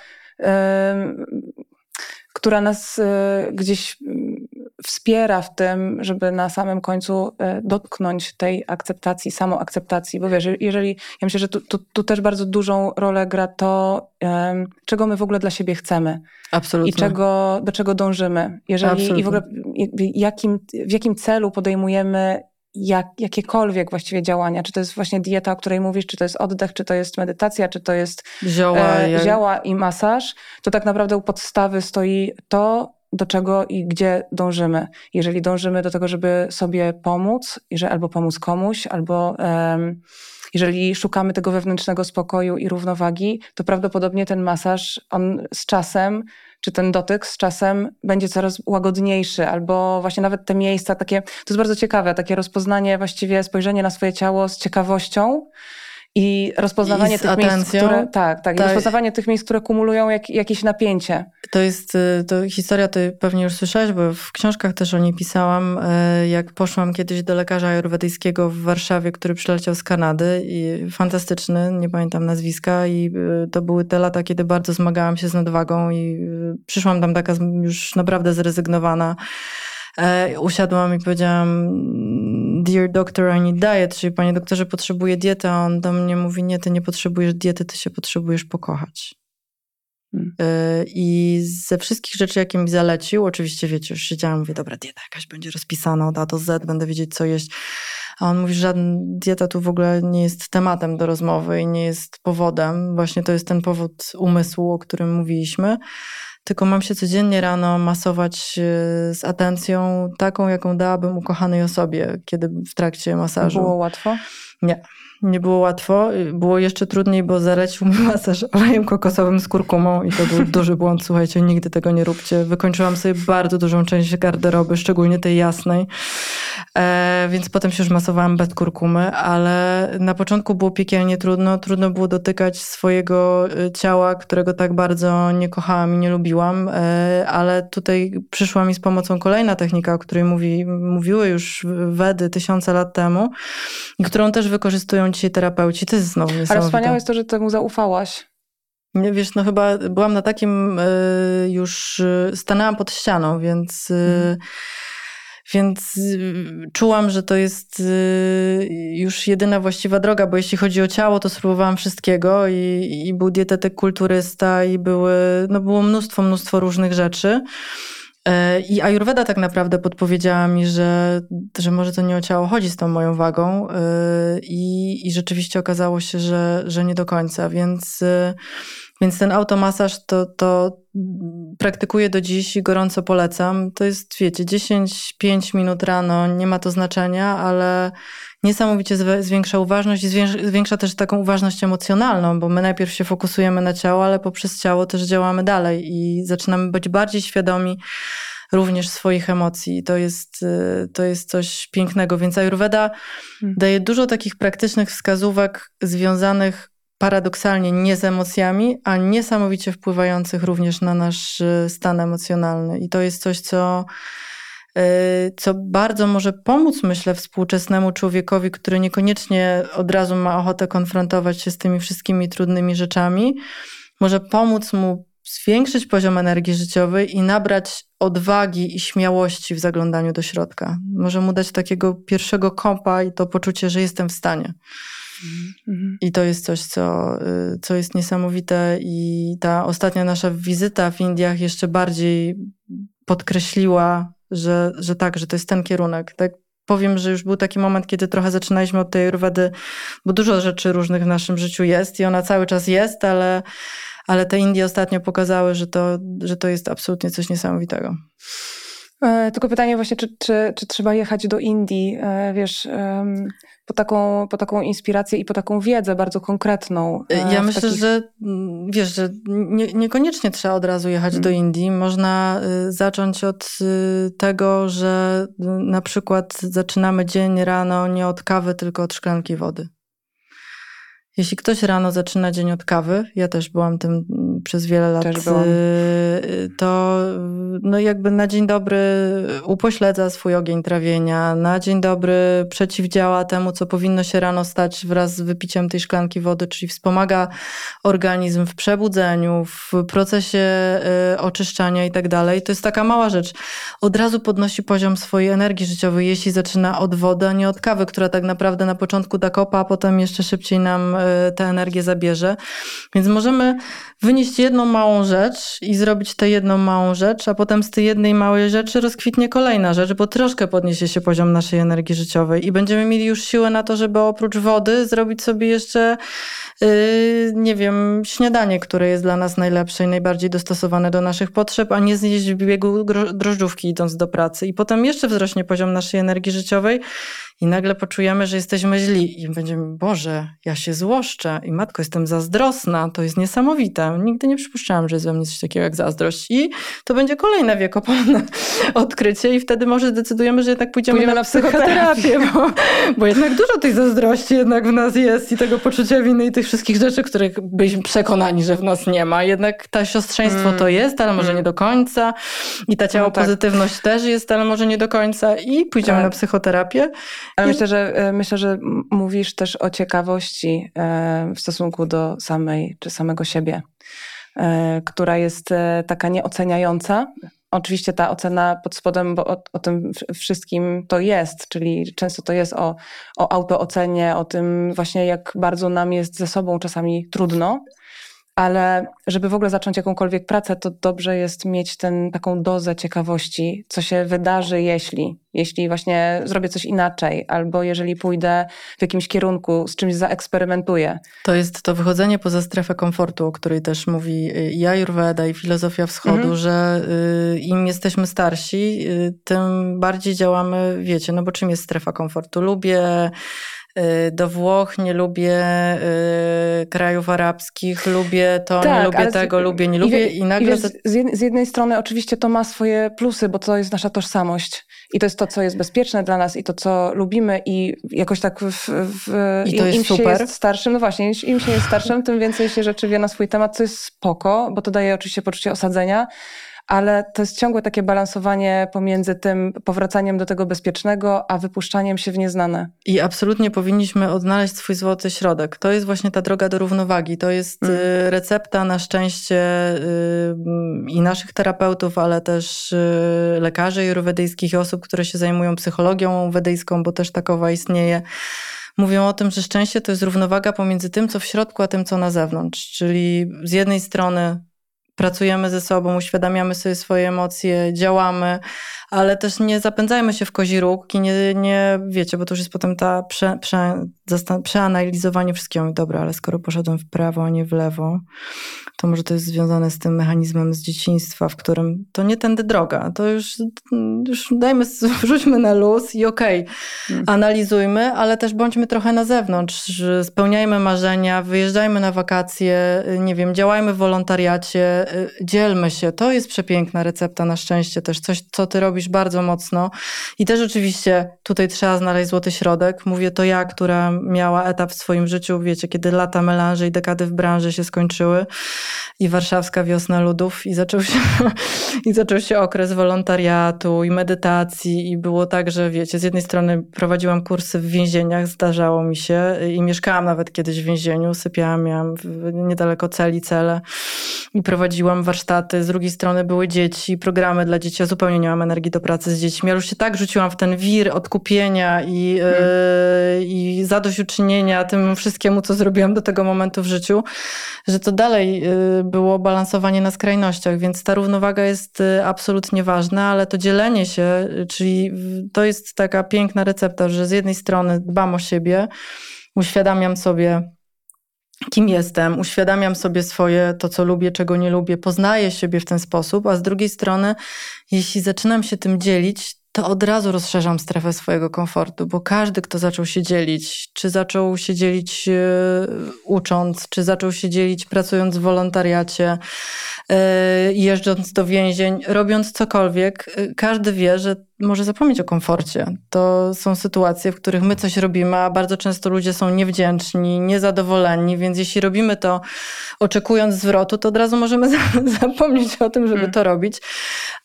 która nas e, gdzieś wspiera w tym, żeby na samym końcu e, dotknąć tej akceptacji, samoakceptacji. Bo wiesz, jeżeli, ja myślę, że tu, tu, tu też bardzo dużą rolę gra to, czego my w ogóle dla siebie chcemy. Absolutnie. I czego, do czego dążymy. Jeżeli, Absolutnie. I w ogóle jakim, w jakim celu podejmujemy jak, jakiekolwiek właściwie działania, czy to jest właśnie dieta, o której mówisz, czy to jest oddech, czy to jest medytacja, czy to jest zioła, e, zioła i masaż, to tak naprawdę u podstawy stoi to, do czego i gdzie dążymy. Jeżeli dążymy do tego, żeby sobie pomóc, jeżeli, albo pomóc komuś, albo um, jeżeli szukamy tego wewnętrznego spokoju i równowagi, to prawdopodobnie ten masaż, on z czasem czy ten dotyk z czasem będzie coraz łagodniejszy, albo właśnie nawet te miejsca takie, to jest bardzo ciekawe, takie rozpoznanie, właściwie spojrzenie na swoje ciało z ciekawością, i rozpoznawanie I tych atencją. miejsc, które, tak, tak, tak. rozpoznawanie tych miejsc, które kumulują jak, jakieś napięcie. To jest, y, to historia, to pewnie już słyszałeś, bo w książkach też o niej pisałam, y, jak poszłam kiedyś do lekarza ajurwedyjskiego w Warszawie, który przyleciał z Kanady i fantastyczny, nie pamiętam nazwiska i y, to były te lata, kiedy bardzo zmagałam się z nadwagą i przyszłam tam taka już naprawdę zrezygnowana. E, usiadłam i powiedziałam dear doctor, I need diet, czyli panie doktorze, potrzebuję diety, a on do mnie mówi, nie, ty nie potrzebujesz diety, ty się potrzebujesz pokochać. Hmm. Y, I ze wszystkich rzeczy, jakie mi zalecił, oczywiście wiecie, już siedziałam, mówię, dobra, dieta jakaś będzie rozpisana od A do Z, będę wiedzieć, co jeść. A on mówi, że żadna dieta tu w ogóle nie jest tematem do rozmowy i nie jest powodem. Właśnie to jest ten powód umysłu, o którym mówiliśmy. Tylko mam się codziennie rano masować y, z atencją taką, jaką dałabym ukochanej osobie, kiedy w trakcie masażu. Było łatwo? Nie. Nie było łatwo. Było jeszcze trudniej, bo zalecił mi masaż olejem kokosowym z kurkumą i to był duży błąd. Słuchajcie, nigdy tego nie róbcie. Wykończyłam sobie bardzo dużą część garderoby, szczególnie tej jasnej. E, więc potem się już masowałam bez kurkumy, ale na początku było piekielnie trudno. Trudno było dotykać swojego y, ciała, którego tak bardzo nie kochałam i nie lubiłam, e, ale tutaj przyszła mi z pomocą kolejna technika, o której mówi, mówiły już Wedy tysiące lat temu którą też wykorzystują dzisiaj terapeuci. To jest znowu niesamowite. Ale wspaniałe jest to, że temu zaufałaś. Nie, wiesz, no chyba byłam na takim y, już, y, stanęłam pod ścianą, więc... Mm więc y, czułam, że to jest y, już jedyna właściwa droga, bo jeśli chodzi o ciało, to spróbowałam wszystkiego i, i był dietetyk, kulturysta i były, no było mnóstwo, mnóstwo różnych rzeczy. E, I Ayurveda tak naprawdę podpowiedziała mi, że, że może to nie o ciało chodzi z tą moją wagą. E, I, i rzeczywiście okazało się, że, że nie do końca. Więc y, więc ten automasaż to, to praktykuję do dziś i gorąco polecam. To jest, wiecie, 10-5 minut rano, nie ma to znaczenia, ale niesamowicie zwiększa uważność i zwiększa też taką uważność emocjonalną, bo my najpierw się fokusujemy na ciało, ale poprzez ciało też działamy dalej i zaczynamy być bardziej świadomi również swoich emocji. To jest, y, to jest coś pięknego. Więc Ayurveda hmm. daje dużo takich praktycznych wskazówek związanych paradoksalnie nie z emocjami, a niesamowicie wpływających również na nasz y, stan emocjonalny. I to jest coś, co, y, co bardzo może pomóc, myślę, współczesnemu człowiekowi, który niekoniecznie od razu ma ochotę konfrontować się z tymi wszystkimi trudnymi rzeczami. Może pomóc mu zwiększyć poziom energii życiowej i nabrać odwagi i śmiałości w zaglądaniu do środka. Może mu dać takiego pierwszego kąpa i to poczucie, że jestem w stanie. Mhm. I to jest coś, co, y, co jest niesamowite. I ta ostatnia nasza wizyta w Indiach jeszcze bardziej podkreśliła, że, że tak, że to jest ten kierunek. Tak powiem, że już był taki moment, kiedy trochę zaczynaliśmy od tej Ayurvedy, bo dużo rzeczy różnych w naszym życiu jest i ona cały czas jest, ale, ale te Indie ostatnio pokazały, że to, że to jest absolutnie coś niesamowitego. E, tylko pytanie właśnie, czy, czy, czy trzeba jechać do Indii, e, wiesz, po taką, po taką inspirację i po taką wiedzę bardzo konkretną. E, ja myślę, takich... że mm, wiesz, że nie, niekoniecznie trzeba od razu jechać hmm. do Indii. Można zacząć od tego, że na przykład zaczynamy dzień rano nie od kawy, tylko od szklanki wody. Jeśli ktoś rano zaczyna dzień od kawy, ja też byłam tym przez wiele lat. Y, to no jakby na dzień dobry upośledza swój ogień trawienia, na dzień dobry przeciwdziała temu, co powinno się rano stać wraz z wypiciem tej szklanki wody, czyli wspomaga organizm w przebudzeniu, w procesie y, oczyszczania i tak dalej. To jest taka mała rzecz. Od razu podnosi poziom swojej energii życiowej, jeśli zaczyna od wody, a nie od kawy, która tak naprawdę na początku da kopa, a potem jeszcze szybciej nam y, tę energię zabierze. Więc możemy wynieść jedną małą rzecz i zrobić tę jedną małą rzecz, a potem z tej jednej małej rzeczy rozkwitnie kolejna rzecz, bo troszkę podniesie się poziom naszej energii życiowej i będziemy mieli już siłę na to, żeby oprócz wody zrobić sobie jeszcze, yy, nie wiem, śniadanie, które jest dla nas najlepsze i najbardziej dostosowane do naszych potrzeb, a nie zjeść w biegu drożdżówki idąc do pracy. I potem jeszcze wzrośnie poziom naszej energii życiowej i nagle poczujemy, że jesteśmy źli i będziemy, Boże, ja się złoszczę i matko, jestem zazdrosna, to jest niesamowite. Nigdy nie przypuszczałam, że jest we mnie coś takiego jak zazdrość i to będzie kolejne wiekopomne odkrycie i wtedy może zdecydujemy, że jednak pójdziemy, pójdziemy na, na psychoterapię, bo, bo jednak dużo tej zazdrości jednak w nas jest i tego poczucia winy i tych wszystkich rzeczy, których byliśmy przekonani, że w nas nie ma. Jednak ta siostrzeństwo mm. to jest, ale może mm. nie do końca i ta ciało no tak. pozytywność też jest, ale może nie do końca i pójdziemy tak. na psychoterapię. Ale myślę, że e, myślę, że mówisz też o ciekawości e, w stosunku do samej czy samego siebie, e, która jest taka nieoceniająca. Oczywiście ta ocena pod spodem, bo o, o, tym wszystkim to jest, czyli często to jest o, o autoocenie, o tym właśnie jak bardzo nam jest ze sobą czasami trudno. Ale żeby w ogóle zacząć jakąkolwiek pracę, to dobrze jest mieć ten, taką dozę ciekawości, co się wydarzy, jeśli, jeśli właśnie zrobię coś inaczej, albo jeżeli pójdę w jakimś kierunku, z czymś zaeksperymentuję. To jest to wychodzenie poza strefę komfortu, o której też mówi y, i Ayurveda, i filozofia wschodu, mhm. że y, im jesteśmy starsi, y, tym bardziej działamy, wiecie, no bo czym jest strefa komfortu? Lubię do Włoch, nie lubię y, krajów arabskich, lubię to, tak, nie lubię tego, z, lubię, nie lubię i, i nagle... I wiesz, z jednej strony oczywiście to ma swoje plusy, bo to jest nasza tożsamość i to jest to, co jest bezpieczne dla nas i to, co lubimy i jakoś tak w, w, I to im, jest im się jest starszym, no właśnie, im się jest starszym, tym więcej się rzeczy wie na swój temat, co jest spoko, bo to daje oczywiście poczucie osadzenia, ale to jest ciągłe takie balansowanie pomiędzy tym powracaniem do tego bezpiecznego, a wypuszczaniem się w nieznane. I absolutnie powinniśmy odnaleźć swój złoty środek. To jest właśnie ta droga do równowagi. To jest mm. Y, recepta na szczęście y, i naszych terapeutów, ale też y, lekarzy jurwedyjskich i osób, które się zajmują psychologią wedyjską, bo też takowa istnieje mówią o tym, że szczęście to jest równowaga pomiędzy tym, co w środku, a tym, co na zewnątrz. Czyli z jednej strony pracujemy ze sobą, uświadamiamy sobie swoje emocje, działamy, ale też nie zapędzajmy się w kozi róg i nie, nie wiecie, bo to już jest potem ta prze, prze, przeanalizowanie wszystkiego. Dobra, ale skoro poszedłem w prawo, a nie w lewo, to może to jest związane z tym mechanizmem z dzieciństwa, w którym to nie tędy droga. To już, już dajmy, wrzućmy na luz i okej, okay, hmm. analizujmy, ale też bądźmy trochę na zewnątrz, spełniajmy marzenia, wyjeżdżajmy na wakacje, nie wiem, działajmy w wolontariacie, dzielmy się. To jest przepiękna recepta na szczęście też, coś, co ty robisz bardzo mocno. I też oczywiście tutaj trzeba znaleźć złoty środek. Mówię to ja, która miała etap w swoim życiu, wiecie, kiedy lata melanży i dekady w branży się skończyły i warszawska wiosna ludów i zaczął się, i zaczął się okres wolontariatu i medytacji i było tak, że wiecie, z jednej strony prowadziłam kursy w więzieniach, zdarzało mi się i mieszkałam nawet kiedyś w więzieniu, sypiałam, miałam niedaleko celi cele i prowadziłam warsztaty, z drugiej strony były dzieci, programy dla dzieci, ja zupełnie nie mam energii do pracy z dziećmi, ja już się tak rzuciłam w ten wir odkupienia i, hmm. yy, i zadośćuczynienia tym wszystkiemu, co zrobiłam do tego momentu w życiu, że to dalej yy, było balansowanie na skrajnościach, więc ta równowaga jest y, absolutnie ważna, ale to dzielenie się, czyli to jest taka piękna recepta, że z jednej strony dbam o siebie, uświadamiam sobie, kim jestem, uświadamiam sobie swoje, to co lubię, czego nie lubię, poznaję siebie w ten sposób, a z drugiej strony, jeśli zaczynam się tym dzielić, to od razu rozszerzam strefę swojego komfortu, bo każdy, kto zaczął się dzielić, czy zaczął się dzielić yy, ucząc, czy zaczął się dzielić pracując w wolontariacie, yy, jeżdżąc do więzień, robiąc cokolwiek, yy, każdy wie, że może zapomnieć o komforcie. To są sytuacje, w których my coś robimy, a bardzo często ludzie są niewdzięczni, niezadowoleni, więc jeśli robimy to oczekując zwrotu, to od razu możemy zapomnieć o tym, żeby hmm. to robić.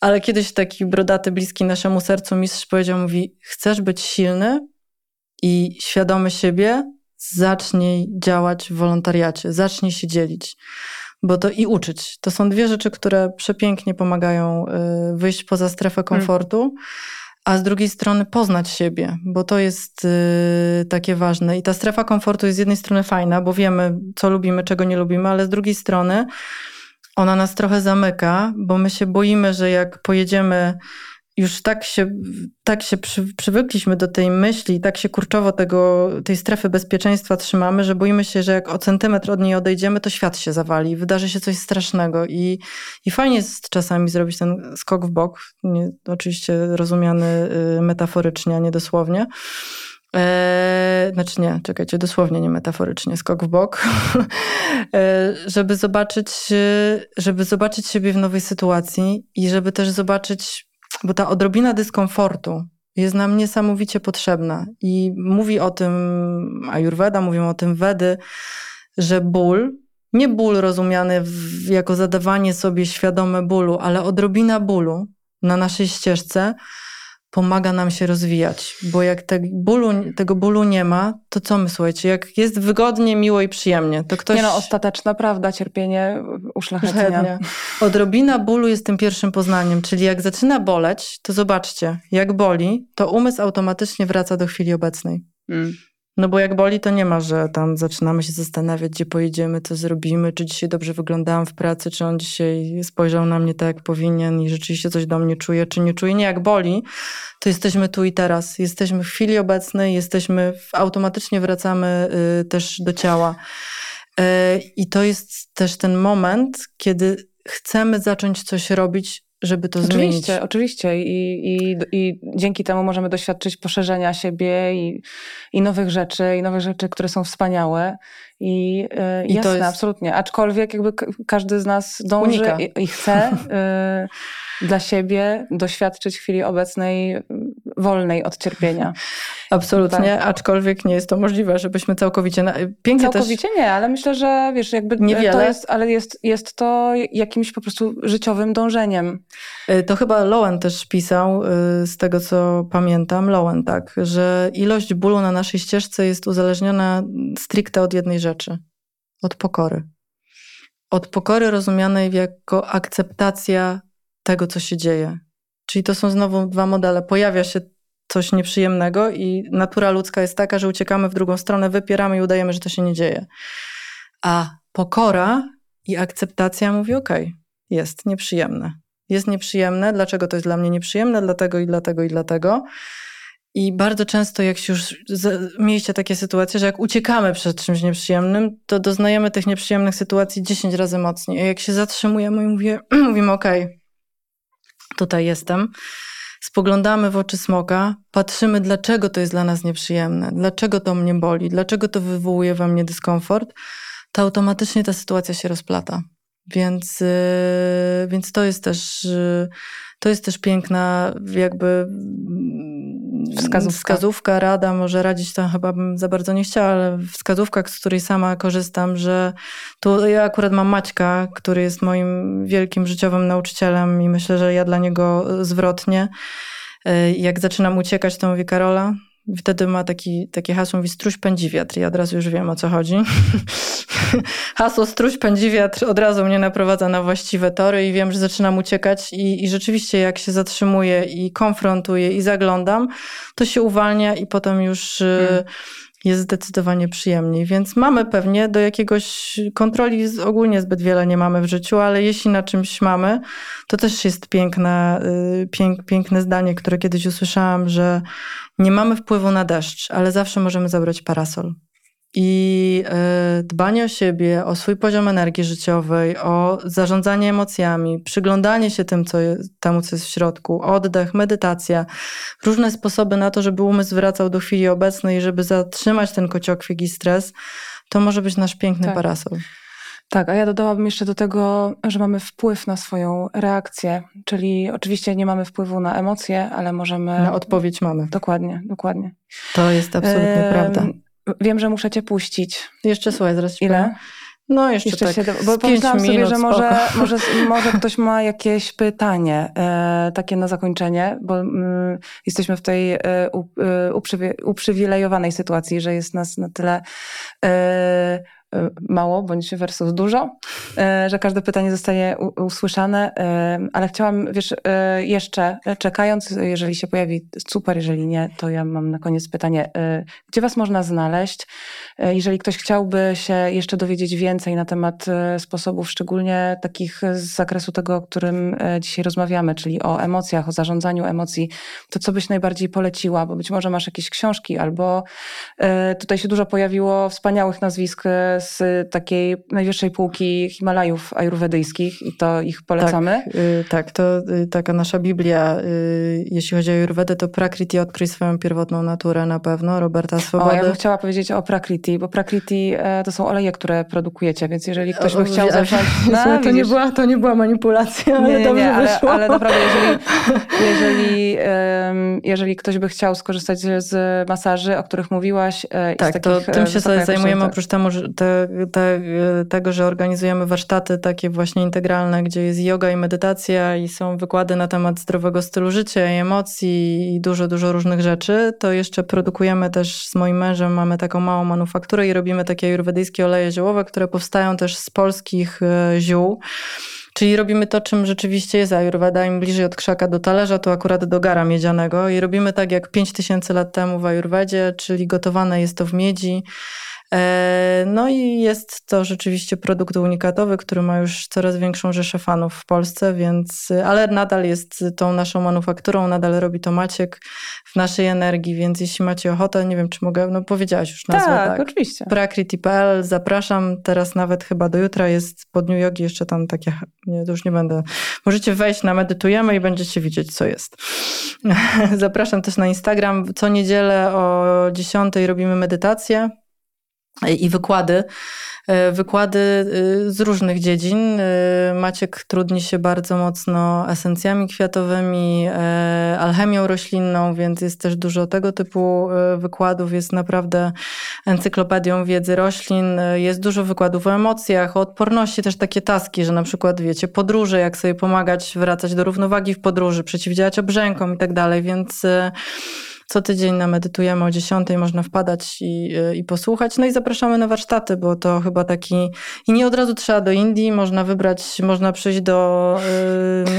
Ale kiedyś taki brodaty, bliski naszemu sercu mistrz powiedział, mówi, chcesz być silny i świadomy siebie, zacznij działać w wolontariacie, zacznij się dzielić bo to i uczyć. To są dwie rzeczy, które przepięknie pomagają y, wyjść poza strefę komfortu. A z drugiej strony poznać siebie, bo to jest y, takie ważne. I ta strefa komfortu jest z jednej strony fajna, bo wiemy, co lubimy, czego nie lubimy, ale z drugiej strony ona nas trochę zamyka, bo my się boimy, że jak pojedziemy już tak się, tak się przy, przywykliśmy do tej myśli, tak się kurczowo tego, tej strefy bezpieczeństwa trzymamy, że boimy się, że jak o centymetr od niej odejdziemy, to świat się zawali, wydarzy się coś strasznego. I, i fajnie jest czasami zrobić ten skok w bok, nie, oczywiście rozumiany y, metaforycznie, a nie dosłownie. Eee, znaczy nie, czekajcie, dosłownie nie metaforycznie, skok w bok, eee, żeby zobaczyć, żeby zobaczyć siebie w nowej sytuacji i żeby też zobaczyć bo ta odrobina dyskomfortu jest nam niesamowicie potrzebna. I mówi o tym Ayurveda, mówią o tym Wedy, że ból, nie ból rozumiany w, jako zadawanie sobie świadome bólu, ale odrobina bólu na naszej ścieżce pomaga nam się rozwijać, bo jak te bólu, tego bólu nie ma, to co my słuchajcie, jak jest wygodnie, miło i przyjemnie, to ktoś... Nie no, ostateczna prawda, cierpienie uszlachetnia. Odrobina bólu jest tym pierwszym poznaniem, czyli jak zaczyna boleć, to zobaczcie, jak boli, to umysł automatycznie wraca do chwili obecnej. Mm. No bo jak boli, to nie ma, że tam zaczynamy się zastanawiać, gdzie pojedziemy, co zrobimy, czy dzisiaj dobrze wyglądałam w pracy, czy on dzisiaj spojrzał na mnie tak, jak powinien i rzeczywiście coś do mnie czuje, czy nie czuje. Nie, jak boli, to jesteśmy tu i teraz. Jesteśmy w chwili obecnej, jesteśmy, automatycznie wracamy y, też do ciała. Y, I to jest też ten moment, kiedy chcemy zacząć coś robić żeby to oczywiście, zmienić. Oczywiście, oczywiście. I, i, I dzięki temu możemy doświadczyć poszerzenia siebie i, i nowych rzeczy, i nowych rzeczy, które są wspaniałe. I, yy, I jasne, jest... absolutnie. Aczkolwiek jakby każdy z nas dąży i, i, chce yy, dla siebie doświadczyć chwili obecnej wolnej od cierpienia. Absolutnie, tak. aczkolwiek nie jest to możliwe, żebyśmy całkowicie... Na... Pięknie całkowicie też... nie, ale myślę, że wiesz, jakby Niewiele. to jest, ale jest, jest to jakimś po prostu życiowym dążeniem. Y, to chyba Lowen też pisał, y, z tego co pamiętam, Lowen, tak, że ilość bólu na naszej ścieżce jest uzależniona stricte od jednej rzeczy, od pokory. Od pokory rozumianej jako akceptacja tego, co się dzieje. Czyli to są znowu dwa modele. Pojawia się coś nieprzyjemnego i natura ludzka jest taka, że uciekamy w drugą stronę, wypieramy i udajemy, że to się nie dzieje. A pokora i akceptacja mówi: OK, jest nieprzyjemne. Jest nieprzyjemne. Dlaczego to jest dla mnie nieprzyjemne? Dlatego i dlatego i dlatego. I bardzo często, jak się już mieliście takie sytuacje, że jak uciekamy przed czymś nieprzyjemnym, to doznajemy tych nieprzyjemnych sytuacji 10 razy mocniej. A jak się zatrzymujemy i mówię, mówimy: OK, tutaj jestem spoglądamy w oczy smoka, patrzymy, dlaczego to jest dla nas nieprzyjemne, dlaczego to mnie boli, dlaczego to wywołuje we mnie dyskomfort, to automatycznie ta sytuacja się rozplata. Więc, yy, więc to jest też. Yy, to jest też piękna jakby wskazówka. wskazówka, rada, może radzić to chyba bym za bardzo nie chciała, ale wskazówka, z której sama korzystam, że tu ja akurat mam Maćka, który jest moim wielkim życiowym nauczycielem i myślę, że ja dla niego zwrotnie. Y, jak zaczynam uciekać, to mówię Karola, Wtedy ma taki, takie hasło, mówi struś pędzi wiatr. Ja od razu już wiem, o co chodzi. hasło struś pędzi wiatr od razu mnie naprowadza na właściwe tory i wiem, że zaczynam uciekać i, i rzeczywiście jak się zatrzymuję i konfrontuję i zaglądam, to się uwalnia i potem już... Y, hmm jest zdecydowanie przyjemniej. Więc mamy pewnie do jakiegoś kontroli ogólnie zbyt wiele nie mamy w życiu, ale jeśli na czymś mamy, to też jest piękne, y, pięk, piękne zdanie, które kiedyś usłyszałam, że nie mamy wpływu na deszcz, ale zawsze możemy zabrać parasol. I y, dbanie o siebie, o swój poziom energii życiowej, o zarządzanie emocjami, przyglądanie się tym, co jest, temu, co jest w środku, oddech, medytacja, różne sposoby na to, żeby umysł wracał do chwili obecnej, żeby zatrzymać ten kociokwik i stres, to może być nasz piękny tak. parasol. Tak, a ja dodałabym jeszcze do tego, że mamy wpływ na swoją reakcję, czyli oczywiście nie mamy wpływu na emocje, ale możemy. Na odpowiedź mamy. Dokładnie, dokładnie. To jest absolutnie prawda. Wiem, że muszę cię puścić. Jeszcze słuchaj, zaraz Ile? No jeszcze, jeszcze tak się, bo pomyślałam sobie, że może, może, może ktoś ma jakieś pytanie e, takie na zakończenie, bo mm, jesteśmy w tej e, u, e, uprzywilejowanej sytuacji, że jest nas na tyle e, mało bądź versus dużo, y, że każde pytanie zostaje usłyszane, y, ale chciałam, wiesz, jeszcze czekając, jeżeli się pojawi, super, jeżeli nie, to ja mam na koniec pytanie, gdzie was można znaleźć? Jeżeli ktoś chciałby się jeszcze dowiedzieć więcej na temat sposobów, szczególnie takich z zakresu tego, o którym dzisiaj rozmawiamy, czyli o emocjach, o zarządzaniu emocji, to co byś najbardziej poleciła? Bo być może masz jakieś książki, albo tutaj się dużo pojawiło wspaniałych nazwisk z takiej najwyższej półki Himalajów ajurwedyjskich i to ich polecamy. Tak, yy, tak to yy, taka nasza Biblia, yy, jeśli chodzi o ajurwedę, to Prakriti odkryj swoją pierwotną naturę na pewno, Roberta Swobody. O, ja bym chciała powiedzieć o Prakriti, bo Prakriti e, to są oleje, które produkujecie, więc jeżeli ktoś by chciał zacząć... No, to, nie była, to nie była manipulacja, ale nie, nie, dobrze nie, ale, ale naprawdę, jeżeli, jeżeli, jeżeli ktoś by chciał skorzystać z masaży, o których mówiłaś... E, tak, to tym się zajmujemy, oprócz temu, że te te, tego, że organizujemy warsztaty takie właśnie integralne, gdzie jest yoga i medytacja i są wykłady na temat zdrowego stylu życia i emocji i dużo, dużo różnych rzeczy, to jeszcze produkujemy też z moim mężem, mamy taką małą manufakturę i robimy takie ajurwedyjskie oleje ziołowe, które powstają też z polskich e, ziół Czyli robimy to, czym rzeczywiście jest Ayurveda. Im bliżej od krzaka do talerza, to akurat do gara miedzianego. I robimy tak jak 5000 lat temu w Ayurvedzie, czyli gotowane jest to w miedzi. E, no i jest to rzeczywiście produkt unikatowy, który ma już coraz większą rzeszę fanów w Polsce, więc, ale nadal jest tą naszą manufakturą, nadal robi to Maciek w naszej energii, więc jeśli macie ochotę, nie wiem czy mogę, no powiedziałaś już nazwę. Tak, tak. oczywiście. Prakriti.pl, zapraszam, teraz nawet chyba do jutra jest pod New York jeszcze tam takie, nie, już nie będę, możecie wejść na Medytujemy i będziecie widzieć co jest. zapraszam też na Instagram, co niedzielę o 10 robimy medytację, i wykłady. E, wykłady y, z różnych dziedzin. E, Maciek trudni się bardzo mocno esencjami kwiatowymi, e, alchemią roślinną, więc jest też dużo tego typu wykładów. Jest naprawdę encyklopedią wiedzy roślin. Jest dużo wykładów o emocjach, o odporności, też takie taski, że na przykład wiecie, podróże, jak sobie pomagać wracać do równowagi w podróży, przeciwdziałać obrzękom i tak dalej, więc co tydzień na medytujemy o 10 można wpadać i, y, i posłuchać. No i zapraszamy na warsztaty, bo to chyba taki. I nie od razu trzeba do Indii, można wybrać, można przyjść do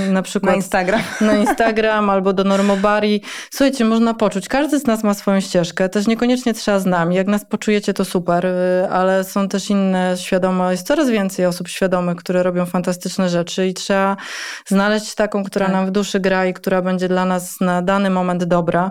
yy, na przykład. Na Instagram. Na Instagram albo do Normobari. Słuchajcie, można poczuć. Każdy z nas ma swoją ścieżkę. Też niekoniecznie trzeba z nami. Jak nas poczujecie, to super, yy, ale są też inne świadome. Jest coraz więcej osób świadomych, które robią fantastyczne rzeczy i trzeba znaleźć taką, która tak. nam w duszy gra i która będzie dla nas na dany moment dobra.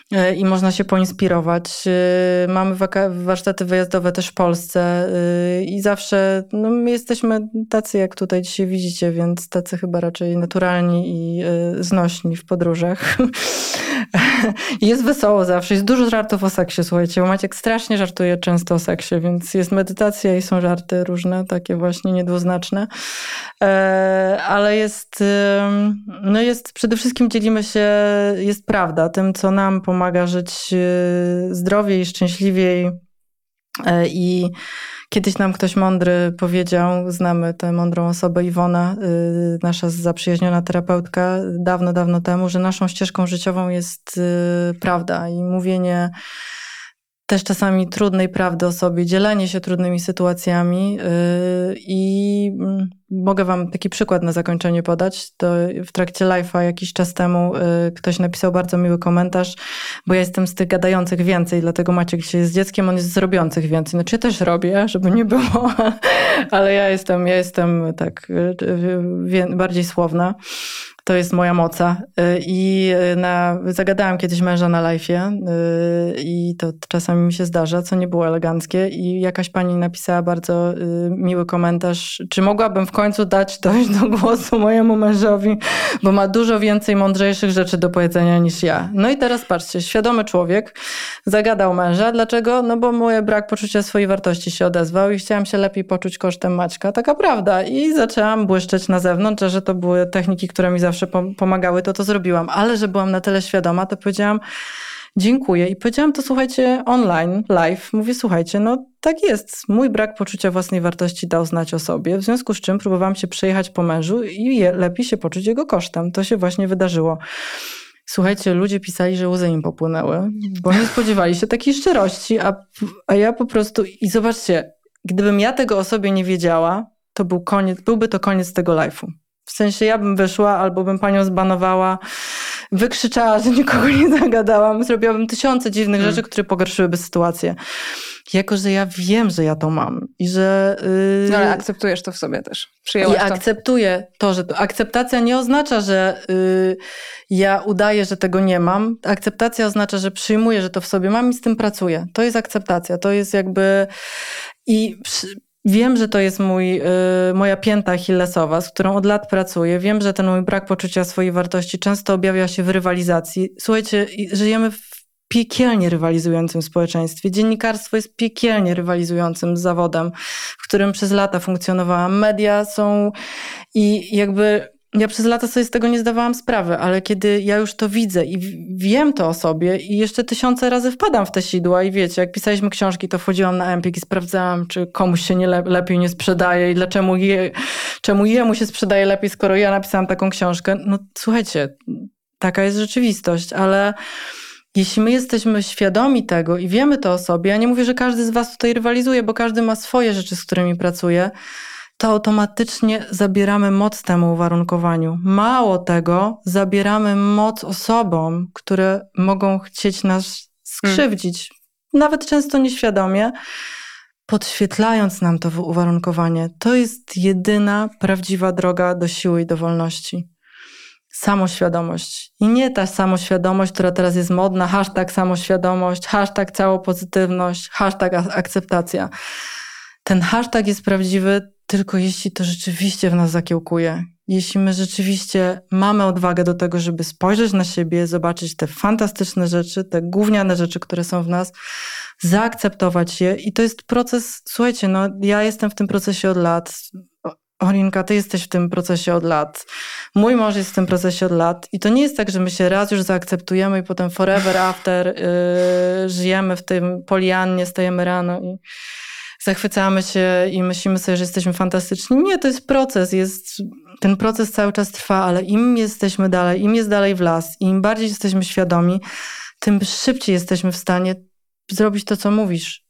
E, i można się poinspirować. E, mamy warsztaty wyjazdowe też w Polsce e, i zawsze no, my jesteśmy tacy, jak tutaj dzisiaj widzicie, więc tacy chyba raczej naturalni i znośni w podróżach. jest wesoło zawsze, jest dużo żartów o seksie, słuchajcie, bo Maciek strasznie żartuje często o seksie, więc jest medytacja i są żarty różne, takie właśnie niedwuznaczne, ale jest, no jest, przede wszystkim dzielimy się, jest prawda, tym, co nam pomaga pomaga żyć e, zdrowiej, szczęśliwiej. E, I kiedyś nam ktoś mądry powiedział, znamy tę mądrą osobę Iwona, e, nasza zaprzyjaźniona terapeutka, dawno, dawno temu, że naszą ścieżką życiową jest prawda i mówienie też czasami trudnej prawdy o sobie, dzielenie się trudnymi sytuacjami i mm, Mogę Wam taki przykład na zakończenie podać. To w trakcie live'a jakiś czas temu y, ktoś napisał bardzo miły komentarz, bo ja jestem z tych gadających więcej, dlatego Maciek dzisiaj jest dzieckiem, on jest z robiących więcej. Znaczy ja też robię, żeby nie było, ale ja jestem, ja jestem tak y, y, bardziej słowna. To jest moja moca. Y, I y, na, zagadałam kiedyś męża na live'ie y, i to czasami mi się zdarza, co nie było eleganckie. I jakaś pani napisała bardzo miły komentarz, czy mogłabym w końcu dać dojść do głosu mojemu mężowi, bo ma dużo więcej mądrzejszych rzeczy do powiedzenia niż ja. No i teraz patrzcie, świadomy człowiek zagadał męża. Dlaczego? No bo mój brak poczucia swojej wartości się odezwał i chciałam się lepiej poczuć kosztem Maćka. Taka prawda. I zaczęłam błyszczeć na zewnątrz, że to były techniki, które mi zawsze pomagały, to to zrobiłam. Ale że byłam na tyle świadoma, to powiedziałam dziękuję. I powiedziałam to, słuchajcie, online, live. Mówię, słuchajcie, no tak jest. Mój brak poczucia własnej wartości dał znać o sobie, w związku z czym próbowałam się przejechać po mężu i je, lepiej się poczuć jego kosztem. To się właśnie wydarzyło. Słuchajcie, ludzie pisali, że łzy im popłynęły, bo nie spodziewali się takiej szczerości, a, a ja po prostu... I zobaczcie, gdybym ja tego o sobie nie wiedziała, to był koniec, byłby to koniec tego live'u. W sensie ja bym wyszła albo bym panią zbanowała, wykrzyczała, że nikogo nie zagadałam, zrobiłabym tysiące dziwnych hmm. rzeczy, które pogorszyłyby sytuację. Jako, że ja wiem, że ja to mam i że... Yy... No ale akceptujesz to w sobie też. Przyjęłaś I to. akceptuję to, że to. Akceptacja nie oznacza, że yy, ja udaję, że tego nie mam. Akceptacja oznacza, że przyjmuję, że to w sobie mam i z tym pracuję. To jest akceptacja. To jest jakby... I przy Wiem, że to jest mój, y, moja pięta achillesowa, z którą od lat pracuję. Wiem, że ten mój brak poczucia swojej wartości często objawia się w rywalizacji. Słuchajcie, żyjemy w piekielnie rywalizującym społeczeństwie. Dziennikarstwo jest piekielnie rywalizującym zawodem, w którym przez lata funkcjonowałam. Media są i jakby ja przez lata sobie z tego nie zdawałam sprawy, ale kiedy ja już to widzę i wiem to o sobie i jeszcze tysiące razy wpadam w te sidła i wiecie, jak pisaliśmy książki, to wchodziłam na Empik i sprawdzałam, czy komuś się nie le lepiej nie sprzedaje i dlaczego je, czemu jemu się sprzedaje lepiej, skoro ja napisałam taką książkę. No słuchajcie, taka jest rzeczywistość, ale jeśli my jesteśmy świadomi tego i wiemy to o sobie, ja nie mówię, że każdy z was tutaj rywalizuje, bo każdy ma swoje rzeczy, z którymi pracuje, to automatycznie zabieramy moc temu uwarunkowaniu. Mało tego, zabieramy moc osobom, które mogą chcieć nas skrzywdzić, hmm. nawet często nieświadomie, podświetlając nam to uwarunkowanie. To jest jedyna prawdziwa droga do siły i do wolności. Samoświadomość. I nie ta samoświadomość, która teraz jest modna, hashtag samoświadomość, hashtag całopozytywność, hashtag akceptacja. Ten hashtag jest prawdziwy tylko jeśli to rzeczywiście w nas zakiełkuje. Jeśli my rzeczywiście mamy odwagę do tego, żeby spojrzeć na siebie, zobaczyć te fantastyczne rzeczy, te gówniane rzeczy, które są w nas, zaakceptować je. I to jest proces, słuchajcie, no ja jestem w tym procesie od lat. Orinka, ty jesteś w tym procesie od lat. Mój mąż jest w tym procesie od lat. I to nie jest tak, że my się raz już zaakceptujemy i potem forever after yy, żyjemy w tym poliannie, stajemy rano i zachwycamy się i myślimy sobie, że jesteśmy fantastyczni. Nie, to jest proces. Jest, ten proces cały czas trwa, ale im jesteśmy dalej, im jest dalej w las, im bardziej jesteśmy świadomi, tym szybciej jesteśmy w stanie zrobić to, co mówisz.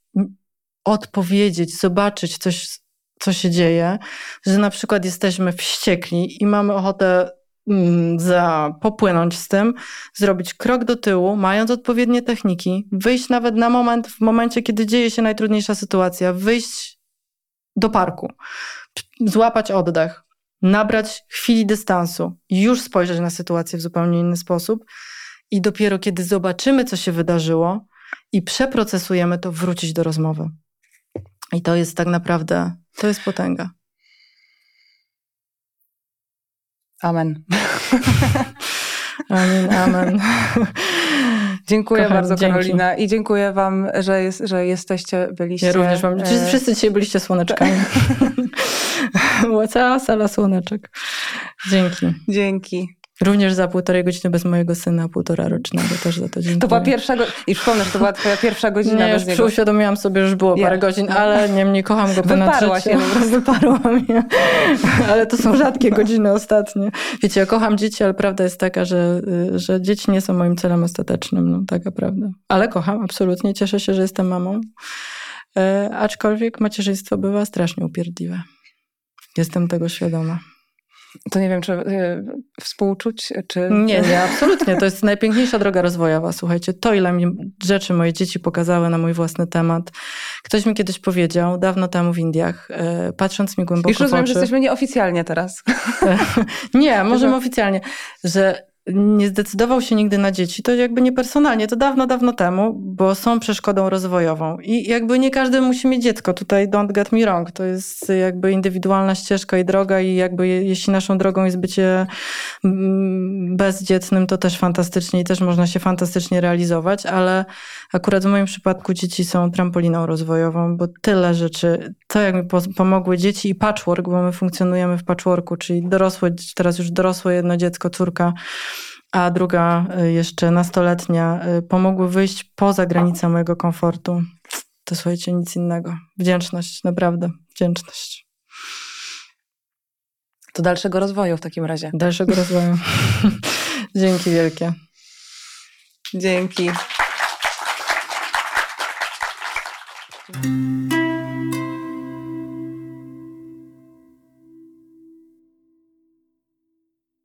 Odpowiedzieć, zobaczyć coś, co się dzieje, że na przykład jesteśmy wściekli i mamy ochotę za popłynąć z tym, zrobić krok do tyłu, mając odpowiednie techniki, wyjść nawet na moment, w momencie, kiedy dzieje się najtrudniejsza sytuacja, wyjść do parku, złapać oddech, nabrać chwili dystansu, już spojrzeć na sytuację w zupełnie inny sposób i dopiero kiedy zobaczymy, co się wydarzyło i przeprocesujemy to, wrócić do rozmowy. I to jest tak naprawdę, to jest potęga. Amen. Amen, amen. dziękuję Kocham, bardzo, dzięki. Karolina. I dziękuję Wam, że, jest, że jesteście, byliście. Ja również Wam. E, wszyscy dzisiaj byliście słoneczkami. Cała sala słoneczek. Dzięki. Dzięki. Również za półtorej godziny bez mojego syna, półtora rocznego, też za to dziękuję. To była pierwsza godzina, i przypomnę, że to była twoja pierwsza godzina Nie, już niego. uświadomiłam sobie, że już było parę godzin, ale niemniej kocham go ponad Wyparła życie. się. Wyparłam je. Ale to są rzadkie godziny ostatnie. Wiecie, ja kocham dzieci, ale prawda jest taka, że, że dzieci nie są moim celem ostatecznym. No, taka prawda. Ale kocham, absolutnie. Cieszę się, że jestem mamą. E, aczkolwiek macierzyństwo bywa strasznie upierdliwe. Jestem tego świadoma. To nie wiem, czy y, współczuć, czy... Nie, nie, absolutnie. To jest najpiękniejsza droga rozwojowa. Słuchajcie, to ile mi rzeczy moje dzieci pokazały na mój własny temat. Ktoś mi kiedyś powiedział, dawno temu w Indiach, y, patrząc mi głęboko Już rozumiem, w oczy... że jesteśmy nieoficjalnie teraz. nie, możemy oficjalnie, że nie zdecydował się nigdy na dzieci, to jakby nie personalnie, to dawno, dawno temu, bo są przeszkodą rozwojową. I jakby nie każdy musi mieć dziecko. Tutaj don't get me wrong. To jest jakby indywidualna ścieżka i droga i jakby jeśli naszą drogą jest bycie mm, bezdzietnym, to też fantastycznie i też można się fantastycznie realizować, ale akurat w moim przypadku dzieci są trampoliną rozwojową, bo tyle rzeczy, to jak mi pomogły dzieci i patchwork, bo my funkcjonujemy w patchworku, czyli dorosłe, teraz już dorosłe jedno dziecko, córka, a druga y, jeszcze nastoletnia, y, pomogły wyjść poza granicę mojego komfortu. To słuchajcie, nic innego. Wdzięczność, naprawdę, wdzięczność. To dalszego rozwoju w takim razie. Dalszego rozwoju. Dzięki wielkie. Dzięki.